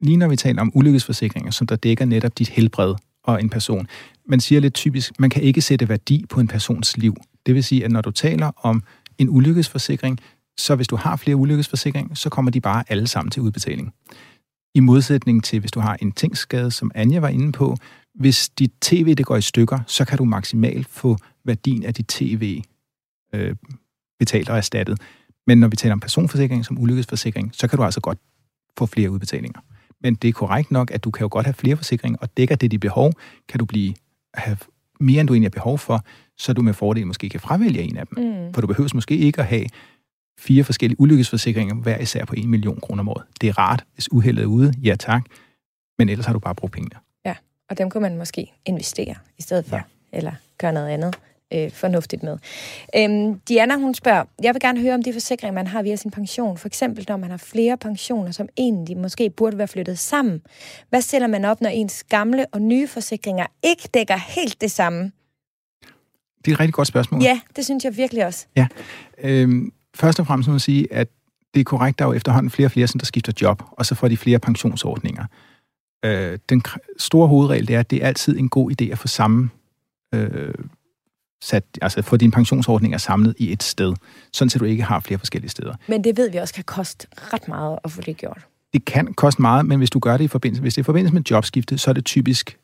Lige når vi taler om ulykkesforsikringer, som der dækker netop dit helbred og en person, man siger lidt typisk, man kan ikke sætte værdi på en persons liv. Det vil sige, at når du taler om en ulykkesforsikring, så hvis du har flere ulykkesforsikringer, så kommer de bare alle sammen til udbetaling. I modsætning til, hvis du har en tingsskade, som Anja var inde på, hvis dit tv det går i stykker, så kan du maksimalt få værdien af dit tv øh, betalt og erstattet. Men når vi taler om personforsikring som ulykkesforsikring, så kan du altså godt få flere udbetalinger. Men det er korrekt nok, at du kan jo godt have flere forsikringer, og dækker det dit behov, kan du blive have mere, end du egentlig har behov for, så du med fordel måske kan fravælge en af dem. Mm. For du behøver måske ikke at have fire forskellige ulykkesforsikringer, hver især på 1 million kroner om året. Det er rart, hvis uheldet er ude, ja tak, men ellers har du bare brugt pengene. Ja, og dem kan man måske investere i stedet for, ja. eller gøre noget andet øh, fornuftigt med. Øhm, Diana, hun spørger, jeg vil gerne høre om de forsikringer, man har via sin pension. For eksempel, når man har flere pensioner, som egentlig måske burde være flyttet sammen. Hvad stiller man op, når ens gamle og nye forsikringer ikke dækker helt det samme? Det er et rigtig godt spørgsmål. Ja, det synes jeg virkelig også. Ja. Øhm, først og fremmest må jeg sige, at det er korrekt, der er jo efterhånden flere og flere, som der skifter job, og så får de flere pensionsordninger. Øh, den store hovedregel det er, at det er altid en god idé at få samme øh, sat, altså få dine pensionsordninger samlet i et sted, sådan så du ikke har flere forskellige steder. Men det ved vi også kan koste ret meget at få det gjort. Det kan koste meget, men hvis du gør det i forbindelse, hvis det er i forbindelse med jobskifte, så er det typisk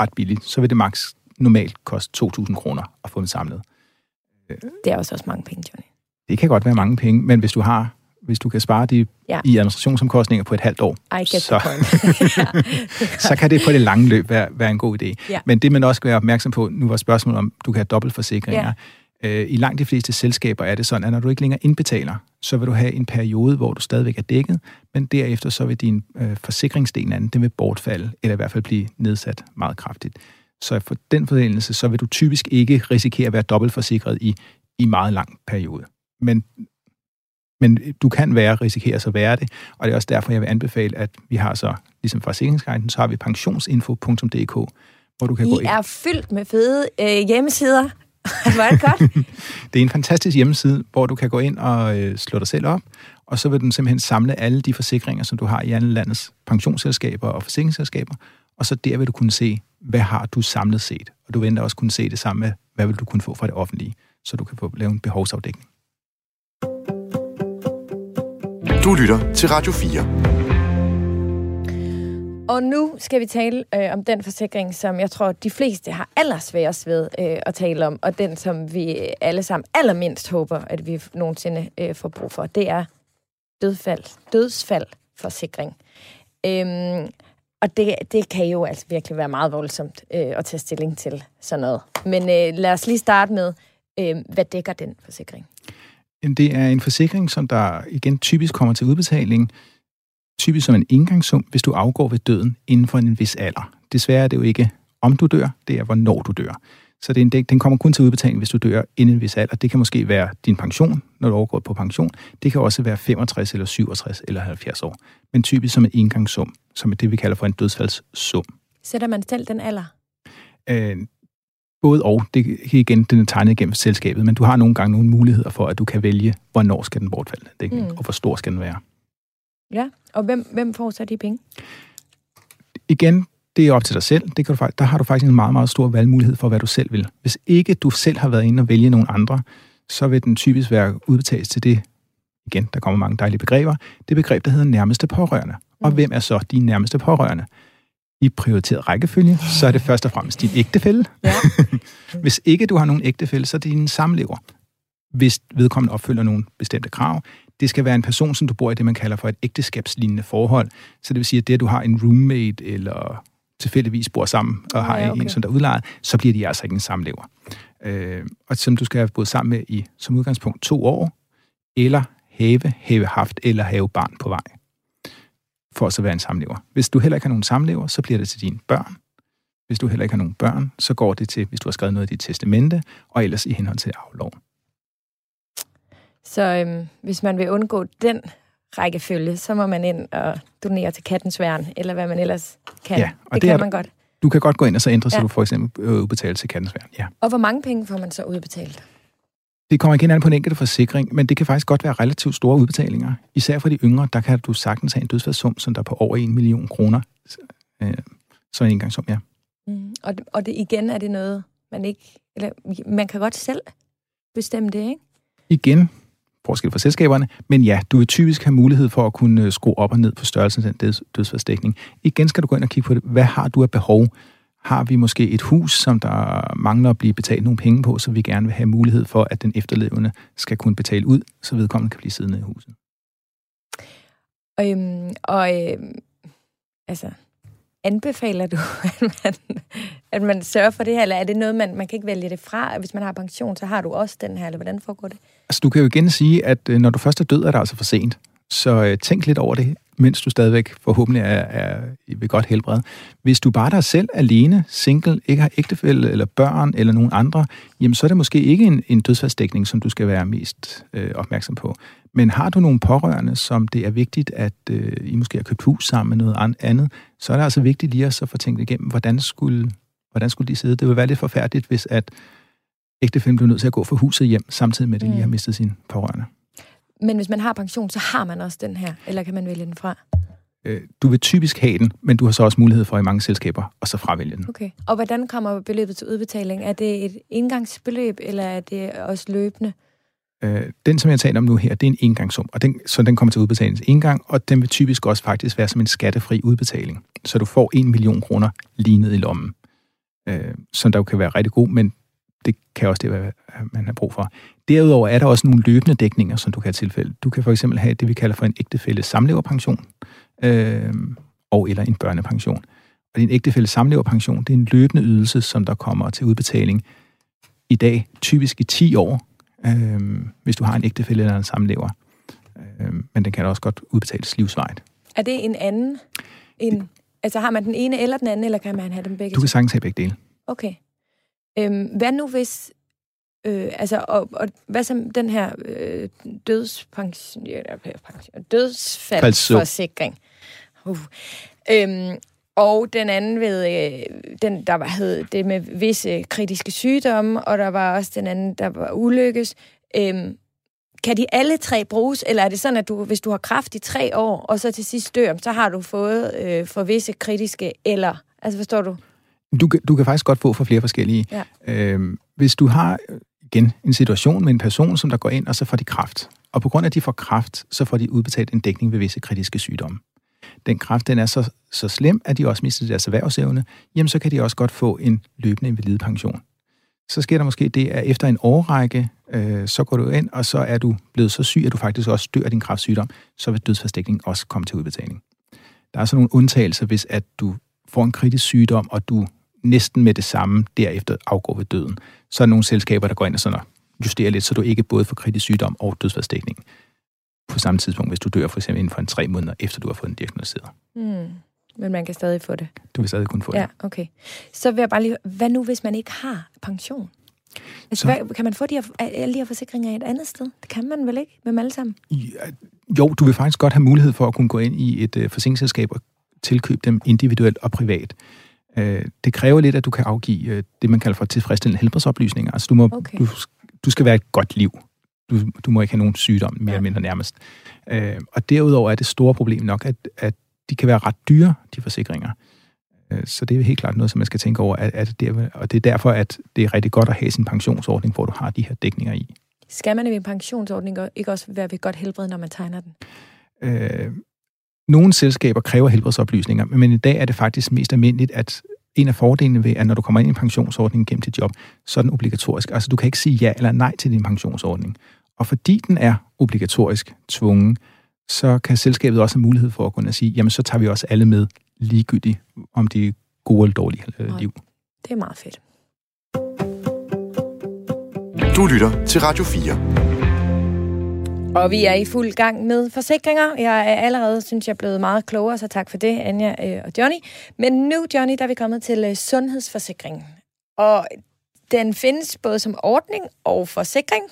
ret billigt. Så vil det maks normalt koste 2.000 kroner at få dem samlet. Det er også også mange penge, Johnny. Det kan godt være mange penge, men hvis du har hvis du kan spare de ja. i administrationsomkostninger på et halvt år, så, [laughs] så kan det på det lange løb være, være en god idé. Ja. Men det man også skal være opmærksom på, nu var spørgsmålet om, du kan have dobbeltforsikringer. Ja. Øh, I langt de fleste selskaber er det sådan, at når du ikke længere indbetaler, så vil du have en periode, hvor du stadigvæk er dækket, men derefter så vil din øh, forsikringsdel anden, den vil bortfalde, eller i hvert fald blive nedsat meget kraftigt. Så for den forbindelse, så vil du typisk ikke risikere at være dobbeltforsikret i, i meget lang periode. Men, men du kan være, risikere at være det, og det er også derfor, jeg vil anbefale, at vi har så, ligesom fra Sikringsguiden, så har vi pensionsinfo.dk, hvor du kan I gå ind. er fyldt med fede øh, hjemmesider. [laughs] Hvor er det godt. [laughs] Det er en fantastisk hjemmeside, hvor du kan gå ind og øh, slå dig selv op, og så vil den simpelthen samle alle de forsikringer, som du har i alle landets pensionsselskaber og forsikringsselskaber, og så der vil du kunne se, hvad har du samlet set. Og du vil endda også kunne se det samme med, hvad vil du kunne få fra det offentlige, så du kan få lave en behovsafdækning. Du lytter til Radio 4. Og nu skal vi tale øh, om den forsikring, som jeg tror, de fleste har allersværest ved øh, at tale om, og den, som vi alle sammen allermindst håber, at vi nogensinde øh, får brug for. Det er dødfald, dødsfaldforsikring. Øhm, og det, det kan jo altså virkelig være meget voldsomt øh, at tage stilling til sådan noget. Men øh, lad os lige starte med, øh, hvad dækker den forsikring? Det er en forsikring, som der igen typisk kommer til udbetaling, typisk som en indgangssum, hvis du afgår ved døden inden for en vis alder. Desværre er det jo ikke, om du dør, det er, hvornår du dør. Så det er en, den kommer kun til udbetaling, hvis du dør inden en vis alder. Det kan måske være din pension, når du overgår på pension. Det kan også være 65 eller 67 eller 70 år. Men typisk som en indgangssum, som er det, vi kalder for en dødsfaldssum. Sætter man selv den alder? Øh, både og. Det er igen, den er tegnet igennem selskabet, men du har nogle gange nogle muligheder for, at du kan vælge, hvornår skal den bortfalde, det, mm. og hvor stor skal den være. Ja, og hvem, hvem får så de penge? Igen, det er op til dig selv. Det kan du, der har du faktisk en meget, meget stor valgmulighed for, hvad du selv vil. Hvis ikke du selv har været inde og vælge nogle andre, så vil den typisk være udbetalt til det, igen, der kommer mange dejlige begreber, det begreb, der hedder nærmeste pårørende. Og mm. hvem er så dine nærmeste pårørende? I prioriteret rækkefølge, så er det først og fremmest din ægtefælle. Ja. [laughs] Hvis ikke du har nogen ægtefælle, så er det din samlever. Hvis vedkommende opfylder nogle bestemte krav, det skal være en person, som du bor i det, man kalder for et ægteskabslignende forhold. Så det vil sige, at det, at du har en roommate eller tilfældigvis bor sammen og har ja, okay. en, som der er udlejet, så bliver de altså ikke en samlever. Øh, og som du skal have boet sammen med i som udgangspunkt to år, eller have, have haft eller have barn på vej, for at så være en samlever. Hvis du heller ikke har nogen samlever, så bliver det til dine børn. Hvis du heller ikke har nogen børn, så går det til, hvis du har skrevet noget i dit testamente, og ellers i henhold til afloven. Så øhm, hvis man vil undgå den rækkefølge, så må man ind og donere til kattens værn, eller hvad man ellers kan. Ja, og det, det kan man godt. Du kan godt gå ind og så ændre, ja. så du for eksempel øh, udbetale til kattens værn. Ja. Og hvor mange penge får man så udbetalt? Det kommer igen an på en enkelt forsikring, men det kan faktisk godt være relativt store udbetalinger. Især for de yngre, der kan du sagtens have en dødsfaldssum, som der er på over 1 million kroner. Øh, så en engangssum, ja. Mm. Og, og det, igen er det noget, man ikke... Eller, man kan godt selv bestemme det, ikke? Igen, forskel for selskaberne, men ja, du vil typisk have mulighed for at kunne øh, skrue op og ned på størrelsen af den dødsfaldsdækning. Igen skal du gå ind og kigge på det. Hvad har du af behov? Har vi måske et hus, som der mangler at blive betalt nogle penge på, så vi gerne vil have mulighed for, at den efterlevende skal kunne betale ud, så vedkommende kan blive siddende i huset? Øhm, og øhm, altså, anbefaler du, [laughs] at man, at man sørger for det her, eller er det noget, man, man kan ikke vælge det fra? Hvis man har pension, så har du også den her, eller hvordan foregår det? Altså, du kan jo igen sige, at øh, når du først er død, er det altså for sent. Så øh, tænk lidt over det, mens du stadigvæk forhåbentlig er, er ved godt helbred. Hvis du bare er dig selv alene, single, ikke har ægtefælle eller børn eller nogen andre, jamen så er det måske ikke en, en dødsfaldsdækning, som du skal være mest øh, opmærksom på. Men har du nogle pårørende, som det er vigtigt, at øh, I måske har købt hus sammen med noget andet, så er det altså vigtigt lige at så få tænkt igennem, hvordan skulle, hvordan skulle de sidde. Det vil være lidt forfærdeligt, hvis at ægtefælden bliver nødt til at gå for huset hjem, samtidig med, at de lige har mm. mistet sin pårørende. Men hvis man har pension, så har man også den her, eller kan man vælge den fra? Øh, du vil typisk have den, men du har så også mulighed for i mange selskaber at så fravælge den. Okay. Og hvordan kommer beløbet til udbetaling? Er det et indgangsbeløb, eller er det også løbende? Øh, den, som jeg taler om nu her, det er en engangssum, og den, så den kommer til udbetaling en gang, og den vil typisk også faktisk være som en skattefri udbetaling. Så du får en million kroner lige ned i lommen, øh, som der jo kan være rigtig god, men det kan også det være, man har brug for. Derudover er der også nogle løbende dækninger, som du kan have tilfælde. Du kan for eksempel have det, vi kalder for en ægtefælles samleverpension, øh, og eller en børnepension. Og din ægtefælles samleverpension, det er en løbende ydelse, som der kommer til udbetaling i dag, typisk i 10 år, øh, hvis du har en ægtefælle eller en samlever. Øh, men den kan også godt udbetales livsvejt. Er det en anden? En, altså har man den ene eller den anden, eller kan man have dem begge? Du kan sagtens have begge dele. okay. Øhm, hvad nu hvis... Øh, altså, og, og hvad som den her øh, dødspension, pension, dødsfaldsforsikring? Uh. Øhm, og den anden ved, øh, den, der var, hed det med visse kritiske sygdomme, og der var også den anden, der var ulykkes. Øhm, kan de alle tre bruges, eller er det sådan, at du, hvis du har kraft i tre år, og så til sidst dør, så har du fået øh, for visse kritiske, eller, altså forstår du? Du, du kan faktisk godt få for flere forskellige. Ja. Øhm, hvis du har, igen, en situation med en person, som der går ind, og så får de kraft. Og på grund af, at de får kraft, så får de udbetalt en dækning ved visse kritiske sygdomme. Den kraft, den er så, så slem, at de også mister deres erhvervsevne, jamen så kan de også godt få en løbende invalidepension. Så sker der måske det, at efter en årrække, øh, så går du ind, og så er du blevet så syg, at du faktisk også dør af din kraftsygdom, så vil dødsfastdækning også komme til udbetaling. Der er så nogle undtagelser, hvis at du får en kritisk sygdom, og du næsten med det samme derefter afgår ved døden. Så er der nogle selskaber, der går ind og sådan justerer lidt, så du ikke både får kritisk sygdom og dødsfastdækning på samme tidspunkt, hvis du dør for eksempel inden for en tre måneder, efter du har fået den diagnosticeret. Mm. Men man kan stadig få det. Du vil stadig kunne få det. Ja, okay. Så vil jeg bare lige hvad nu, hvis man ikke har pension? Altså, så, hvad, kan man få de her, alle de her forsikringer et andet sted? Det kan man vel ikke med dem alle sammen? Ja, jo, du vil faktisk godt have mulighed for at kunne gå ind i et uh, forsikringsselskab og tilkøbe dem individuelt og privat. Uh, det kræver lidt, at du kan afgive uh, det, man kalder for tilfredsstillende helbredsoplysninger. Altså, du, må, okay. du, du skal være et godt liv. Du, du må ikke have nogen sygdom, mere ja. eller mindre nærmest. Uh, og derudover er det store problem nok, at, at de kan være ret dyre, de forsikringer. Øh, så det er helt klart noget, som man skal tænke over, at, at det, og det er derfor, at det er rigtig godt at have sin pensionsordning, hvor du har de her dækninger i. Skal man i en pensionsordning ikke også være ved godt helbred, når man tegner den? Øh, nogle selskaber kræver helbredsoplysninger, men i dag er det faktisk mest almindeligt, at en af fordelene ved, at når du kommer ind i en pensionsordning gennem dit job, så er den obligatorisk. Altså du kan ikke sige ja eller nej til din pensionsordning. Og fordi den er obligatorisk tvungen, så kan selskabet også have mulighed for at kunne sige, jamen så tager vi også alle med ligegyldigt, om de er gode eller dårlige øh, liv. Det er meget fedt. Du lytter til Radio 4. Og vi er i fuld gang med forsikringer. Jeg er allerede, synes jeg, blevet meget klogere, så tak for det, Anja øh, og Johnny. Men nu, Johnny, der er vi kommet til sundhedsforsikringen. sundhedsforsikring. Og den findes både som ordning og forsikring.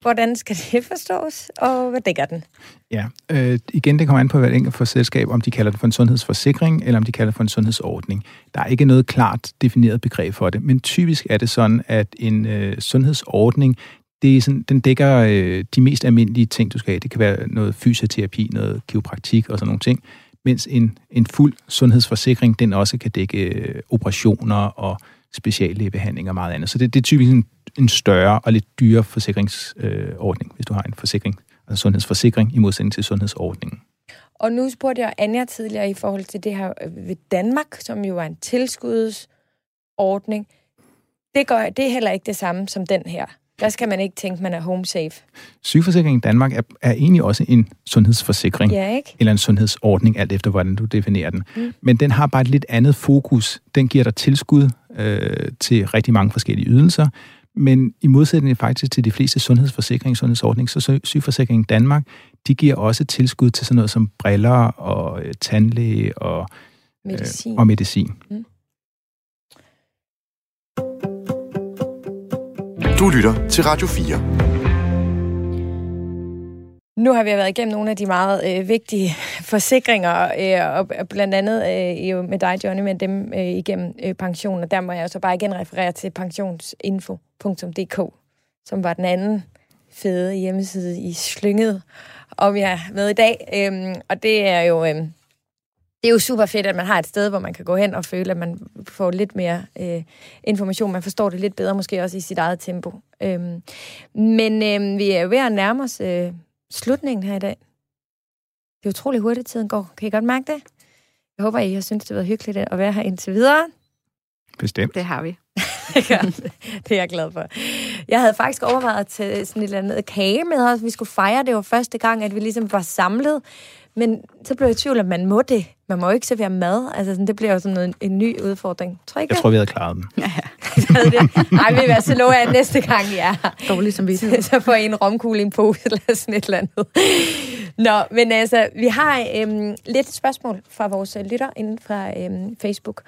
Hvordan skal [laughs] det forstås, og hvad dækker den? Ja, øh, igen, det kommer an på hvert enkelt for selskab, om de kalder det for en sundhedsforsikring, eller om de kalder det for en sundhedsordning. Der er ikke noget klart defineret begreb for det, men typisk er det sådan, at en øh, sundhedsordning, det er sådan, den dækker øh, de mest almindelige ting, du skal have. Det kan være noget fysioterapi, noget kiropraktik og sådan nogle ting, mens en, en fuld sundhedsforsikring, den også kan dække øh, operationer og speciallægebehandling og meget andet. Så det, det er typisk en, en større og lidt dyrere forsikringsordning, øh, hvis du har en forsikring, altså sundhedsforsikring i modsætning til sundhedsordningen. Og nu spurgte jeg Anja tidligere i forhold til det her øh, ved Danmark, som jo er en tilskudsordning. Det, gør, det er heller ikke det samme som den her. Der skal man ikke tænke, man er home safe. Sygeforsikringen i Danmark er, er egentlig også en sundhedsforsikring. Ja, ikke? Eller en sundhedsordning, alt efter hvordan du definerer den. Mm. Men den har bare et lidt andet fokus. Den giver dig tilskud øh, til rigtig mange forskellige ydelser. Men i modsætning faktisk til de fleste sundhedsforsikringer sundhedsordninger, så sygeforsikringen Danmark, de giver også tilskud til sådan noget som briller og øh, tandlæge og medicin. Øh, og medicin. Mm. Du lytter til Radio 4. Nu har vi været igennem nogle af de meget øh, vigtige forsikringer, øh, og blandt andet øh, jo med dig, Johnny, med dem øh, igennem øh, pension. Og der må jeg så bare igen referere til pensionsinfo.dk, som var den anden fede hjemmeside i slynget, og vi har med i dag. Øh, og det er jo... Øh, det er jo super fedt, at man har et sted, hvor man kan gå hen og føle, at man får lidt mere øh, information. Man forstår det lidt bedre, måske også i sit eget tempo. Øhm, men øh, vi er jo ved at nærme os øh, slutningen her i dag. Det er utrolig hurtigt, tiden går. Kan I godt mærke det? Jeg håber, I har syntes, det har været hyggeligt at være her indtil videre. Bestemt. Det har vi. [laughs] det er jeg glad for. Jeg havde faktisk overvejet at tage sådan et eller andet kage med os. Vi skulle fejre, det var første gang, at vi ligesom var samlet. Men så blev jeg i tvivl, om man må det. Man må jo ikke servere mad. Altså, sådan, det bliver jo sådan noget, en ny udfordring. Tror jeg ikke Jeg tror, vi havde klaret den. Ja, ja. [laughs] Nej, vi vil altså love, at næste gang I er her. Dårligt som vi Så får I en romkugle en pose eller sådan et eller andet. Nå, men altså, vi har øhm, lidt spørgsmål fra vores lytter inden fra øhm, Facebook.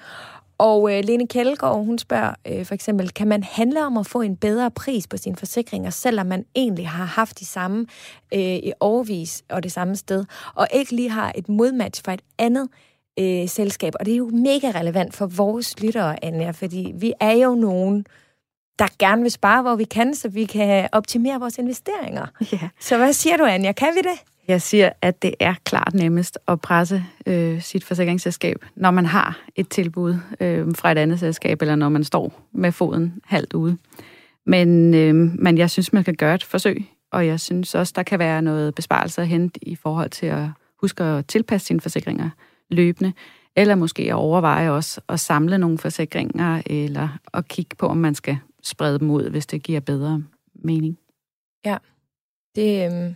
Og øh, Lene Kjeldgaard, hun spørger øh, for eksempel, kan man handle om at få en bedre pris på sine forsikringer, selvom man egentlig har haft de samme øh, i overvis og det samme sted, og ikke lige har et modmatch fra et andet øh, selskab? Og det er jo mega relevant for vores lyttere, Anja, fordi vi er jo nogen, der gerne vil spare, hvor vi kan, så vi kan optimere vores investeringer. Ja. Så hvad siger du, Anja? Kan vi det? Jeg siger, at det er klart nemmest at presse øh, sit forsikringsselskab, når man har et tilbud øh, fra et andet selskab, eller når man står med foden halvt ude. Men, øh, men jeg synes, man kan gøre et forsøg, og jeg synes også, der kan være noget besparelse at hente i forhold til at huske at tilpasse sine forsikringer løbende, eller måske at overveje også at samle nogle forsikringer, eller at kigge på, om man skal sprede dem ud, hvis det giver bedre mening. Ja, det, øh,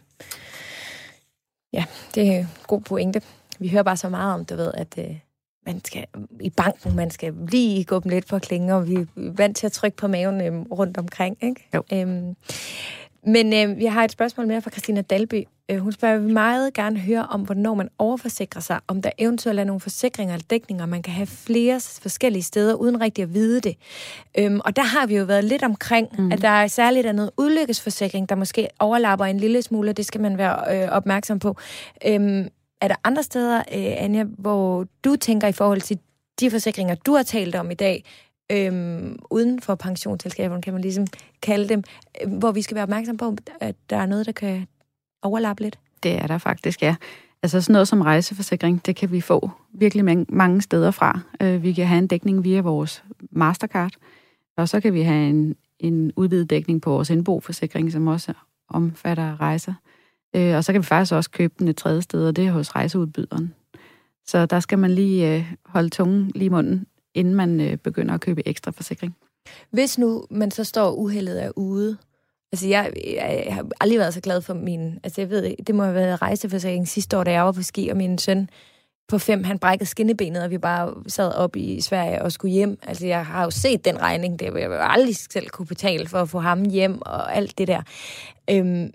ja, det er en god pointe. Vi hører bare så meget om, du ved, at øh, man skal i banken, man skal lige gå dem lidt på klingen, og vi er vant til at trykke på maven øh, rundt omkring, ikke? Jo. Øhm, men øh, vi har et spørgsmål mere fra Christina Dalby. Øh, hun spørger, vi meget gerne høre om, hvornår man overforsikrer sig, om der eventuelt er nogle forsikringer eller dækninger, man kan have flere forskellige steder, uden rigtig at vide det. Øhm, og der har vi jo været lidt omkring, mm. at der er særligt er noget udlykkesforsikring, der måske overlapper en lille smule, og det skal man være øh, opmærksom på. Øhm, er der andre steder, øh, Anja, hvor du tænker i forhold til de forsikringer, du har talt om i dag, øhm, uden for pensionsselskaberne, kan man ligesom kalde dem, øh, hvor vi skal være opmærksom på, at der er noget, der kan overlappe lidt? Det er der faktisk, ja. Altså sådan noget som rejseforsikring, det kan vi få virkelig mange steder fra. Øh, vi kan have en dækning via vores Mastercard, og så kan vi have en, en udvidet dækning på vores indboforsikring, som også omfatter rejser. Øh, og så kan vi faktisk også købe den et tredje sted, og det er hos rejseudbyderen. Så der skal man lige holde tungen lige i munden, inden man øh, begynder at købe ekstra forsikring. Hvis nu man så står uheldet er ude, Altså, jeg, jeg, jeg har aldrig været så glad for min... Altså, jeg ved, det må have været rejseforsikring sidste år, da jeg var på ski, og min søn på fem, han brækkede skinnebenet, og vi bare sad op i Sverige og skulle hjem. Altså, jeg har jo set den regning, det jeg aldrig selv kunne betale for at få ham hjem og alt det der. Øhm,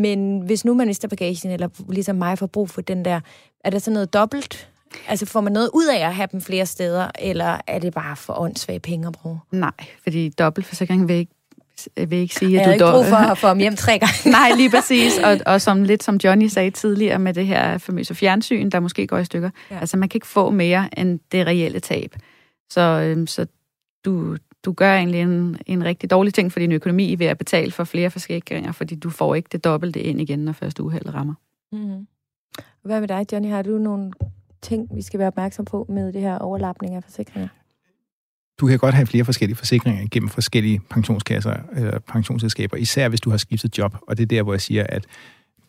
men hvis nu man mister bagagen, eller ligesom mig får brug for den der, er der så noget dobbelt? Altså får man noget ud af at have dem flere steder, eller er det bare for åndssvage penge at bruge? Nej, fordi dobbeltforsikring vil ikke jeg vil ikke sige, at du... Jeg har ikke brug for at få ham hjem tre gange. [laughs] Nej, lige præcis. Og, og som lidt som Johnny sagde tidligere med det her famøse fjernsyn, der måske går i stykker. Ja. Altså, man kan ikke få mere end det reelle tab. Så, øhm, så du, du gør egentlig en, en rigtig dårlig ting for din økonomi ved at betale for flere forsikringer, fordi du får ikke det dobbelte ind igen, når første uheld rammer. Mm. Hvad med dig, Johnny? Har du nogle ting, vi skal være opmærksom på med det her overlapning af forsikringer? du kan godt have flere forskellige forsikringer gennem forskellige pensionskasser eller pensionsselskaber, især hvis du har skiftet job. Og det er der, hvor jeg siger, at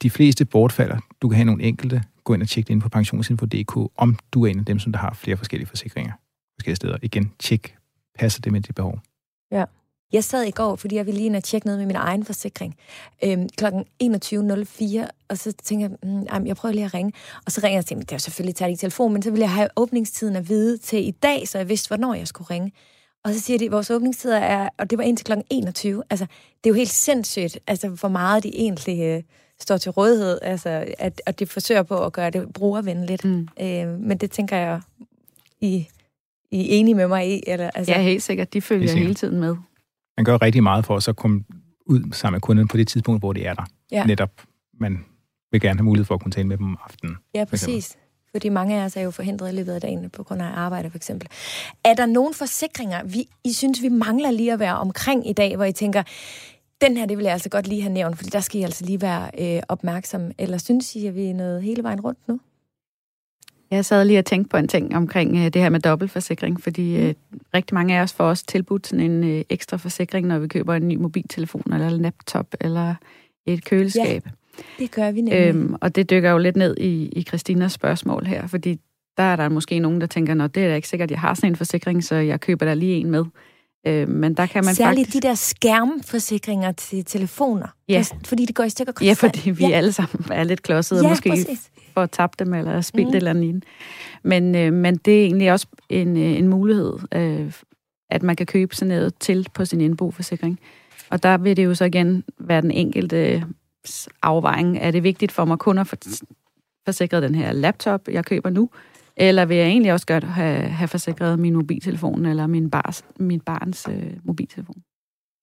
de fleste bortfalder. Du kan have nogle enkelte. Gå ind og tjek det ind på pensionsinfo.dk, om du er en af dem, som der har flere forskellige forsikringer forskellige steder. Igen, tjek. Passer det med dit behov? Ja. Jeg sad i går, fordi jeg ville lige ind og tjekke noget med min egen forsikring. Øhm, klokken 21.04, og så tænkte jeg, mm, jamen, jeg prøver lige at ringe. Og så ringer jeg tænkte, det er jo selvfølgelig taget i telefon, men så ville jeg have åbningstiden at vide til i dag, så jeg vidste, hvornår jeg skulle ringe. Og så siger de, at vores åbningstider er, og det var indtil klokken 21. Altså, det er jo helt sindssygt, altså, hvor meget de egentlig øh, står til rådighed, altså, at, at de forsøger på at gøre det brugervenligt. Mm. Øh, men det tænker jeg, I, I er enige med mig i? Eller, altså... Ja, helt sikkert. De følger sikkert. hele tiden med man gør rigtig meget for at så komme ud sammen med kunderne på det tidspunkt, hvor det er der. Ja. Netop, man vil gerne have mulighed for at kunne tale med dem om aftenen. Ja, præcis. Fordi mange af os er jo forhindret i løbet af dagen på grund af arbejde, for eksempel. Er der nogle forsikringer, vi, I synes, vi mangler lige at være omkring i dag, hvor I tænker, den her, det vil jeg altså godt lige have nævnt, fordi der skal I altså lige være øh, opmærksom. Eller synes I, at vi er nået hele vejen rundt nu? Jeg sad lige og tænkte på en ting omkring øh, det her med dobbeltforsikring, fordi øh, rigtig mange af os får også tilbudt sådan en øh, ekstra forsikring, når vi køber en ny mobiltelefon eller en laptop eller et køleskab. Ja, det gør vi nemlig. Øhm, og det dykker jo lidt ned i, i Christinas spørgsmål her, fordi der er der måske nogen, der tænker, at det er da ikke sikkert, at jeg har sådan en forsikring, så jeg køber der lige en med. Øh, men der kan man Særligt faktisk... de der skærmforsikringer til telefoner. Ja. Fordi det går i stykker konstant. Ja, fordi vi ja. alle sammen er lidt klodsede ja, og måske præcis. Får tabt dem eller spildt mm. eller andet. Men, øh, men det er egentlig også en, øh, en mulighed, øh, at man kan købe sådan noget til på sin indboforsikring. Og der vil det jo så igen være den enkelte afvejning. Er det vigtigt for mig kun at få forsikret den her laptop, jeg køber nu, Eller vil jeg egentlig også godt have, have forsikret min mobiltelefon eller min, bars, min barns øh, mobiltelefon?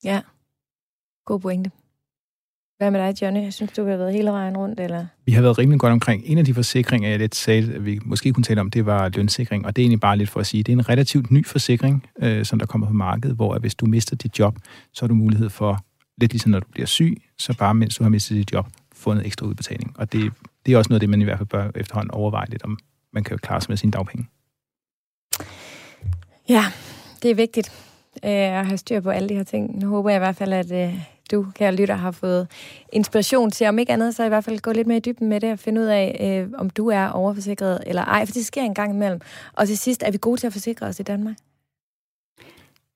Ja, god pointe. Hvad med dig, Johnny? Jeg synes, du har været hele vejen rundt, eller? Vi har været rimelig godt omkring. En af de forsikringer, jeg lidt sagde, at vi måske kunne tale om, det var lønsikring. Og det er egentlig bare lidt for at sige, det er en relativt ny forsikring, øh, som der kommer på markedet, hvor at hvis du mister dit job, så har du mulighed for, lidt ligesom når du bliver syg, så bare mens du har mistet dit job, en ekstra udbetaling. Og det, det er også noget af det, man i hvert fald bør efterhånden overveje lidt, om man kan klare sig med sine dagpenge. Ja, det er vigtigt øh, at have styr på alle de her ting. Nu håber jeg i hvert fald, at øh, du, kære lytter, har fået inspiration til, om ikke andet, så i hvert fald gå lidt mere i dybden med det og finde ud af, øh, om du er overforsikret eller ej, for det sker en gang imellem. Og til sidst, er vi gode til at forsikre os i Danmark?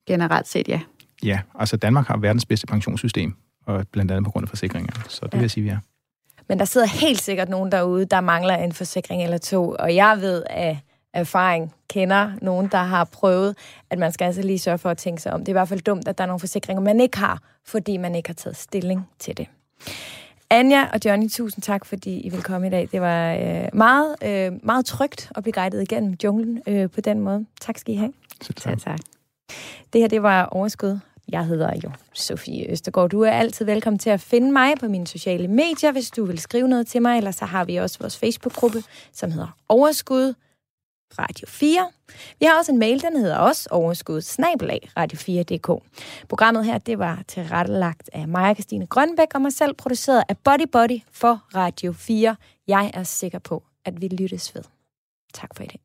Generelt set, ja. Ja, altså Danmark har verdens bedste pensionssystem, og blandt andet på grund af forsikringer. Så det ja. vil jeg sige, vi er. Men der sidder helt sikkert nogen derude, der mangler en forsikring eller to, og jeg ved af erfaring, kender nogen, der har prøvet, at man skal altså lige sørge for at tænke sig om. Det er i hvert fald dumt, at der er nogle forsikringer, man ikke har, fordi man ikke har taget stilling til det. Anja og Johnny, tusind tak, fordi I vil komme i dag. Det var øh, meget, øh, meget trygt at blive guidet igennem junglen øh, på den måde. Tak skal I have. Selv tak. tak. Det her, det var Overskud. Jeg hedder jo Sofie Østergaard. Du er altid velkommen til at finde mig på mine sociale medier, hvis du vil skrive noget til mig. Eller så har vi også vores Facebook-gruppe, som hedder Overskud Radio 4. Vi har også en mail, den hedder også overskud snabelag radio4.dk. Programmet her, det var tilrettelagt af Maja Christine Grønbæk og mig selv, produceret af Body Body for Radio 4. Jeg er sikker på, at vi lyttes ved. Tak for i dag.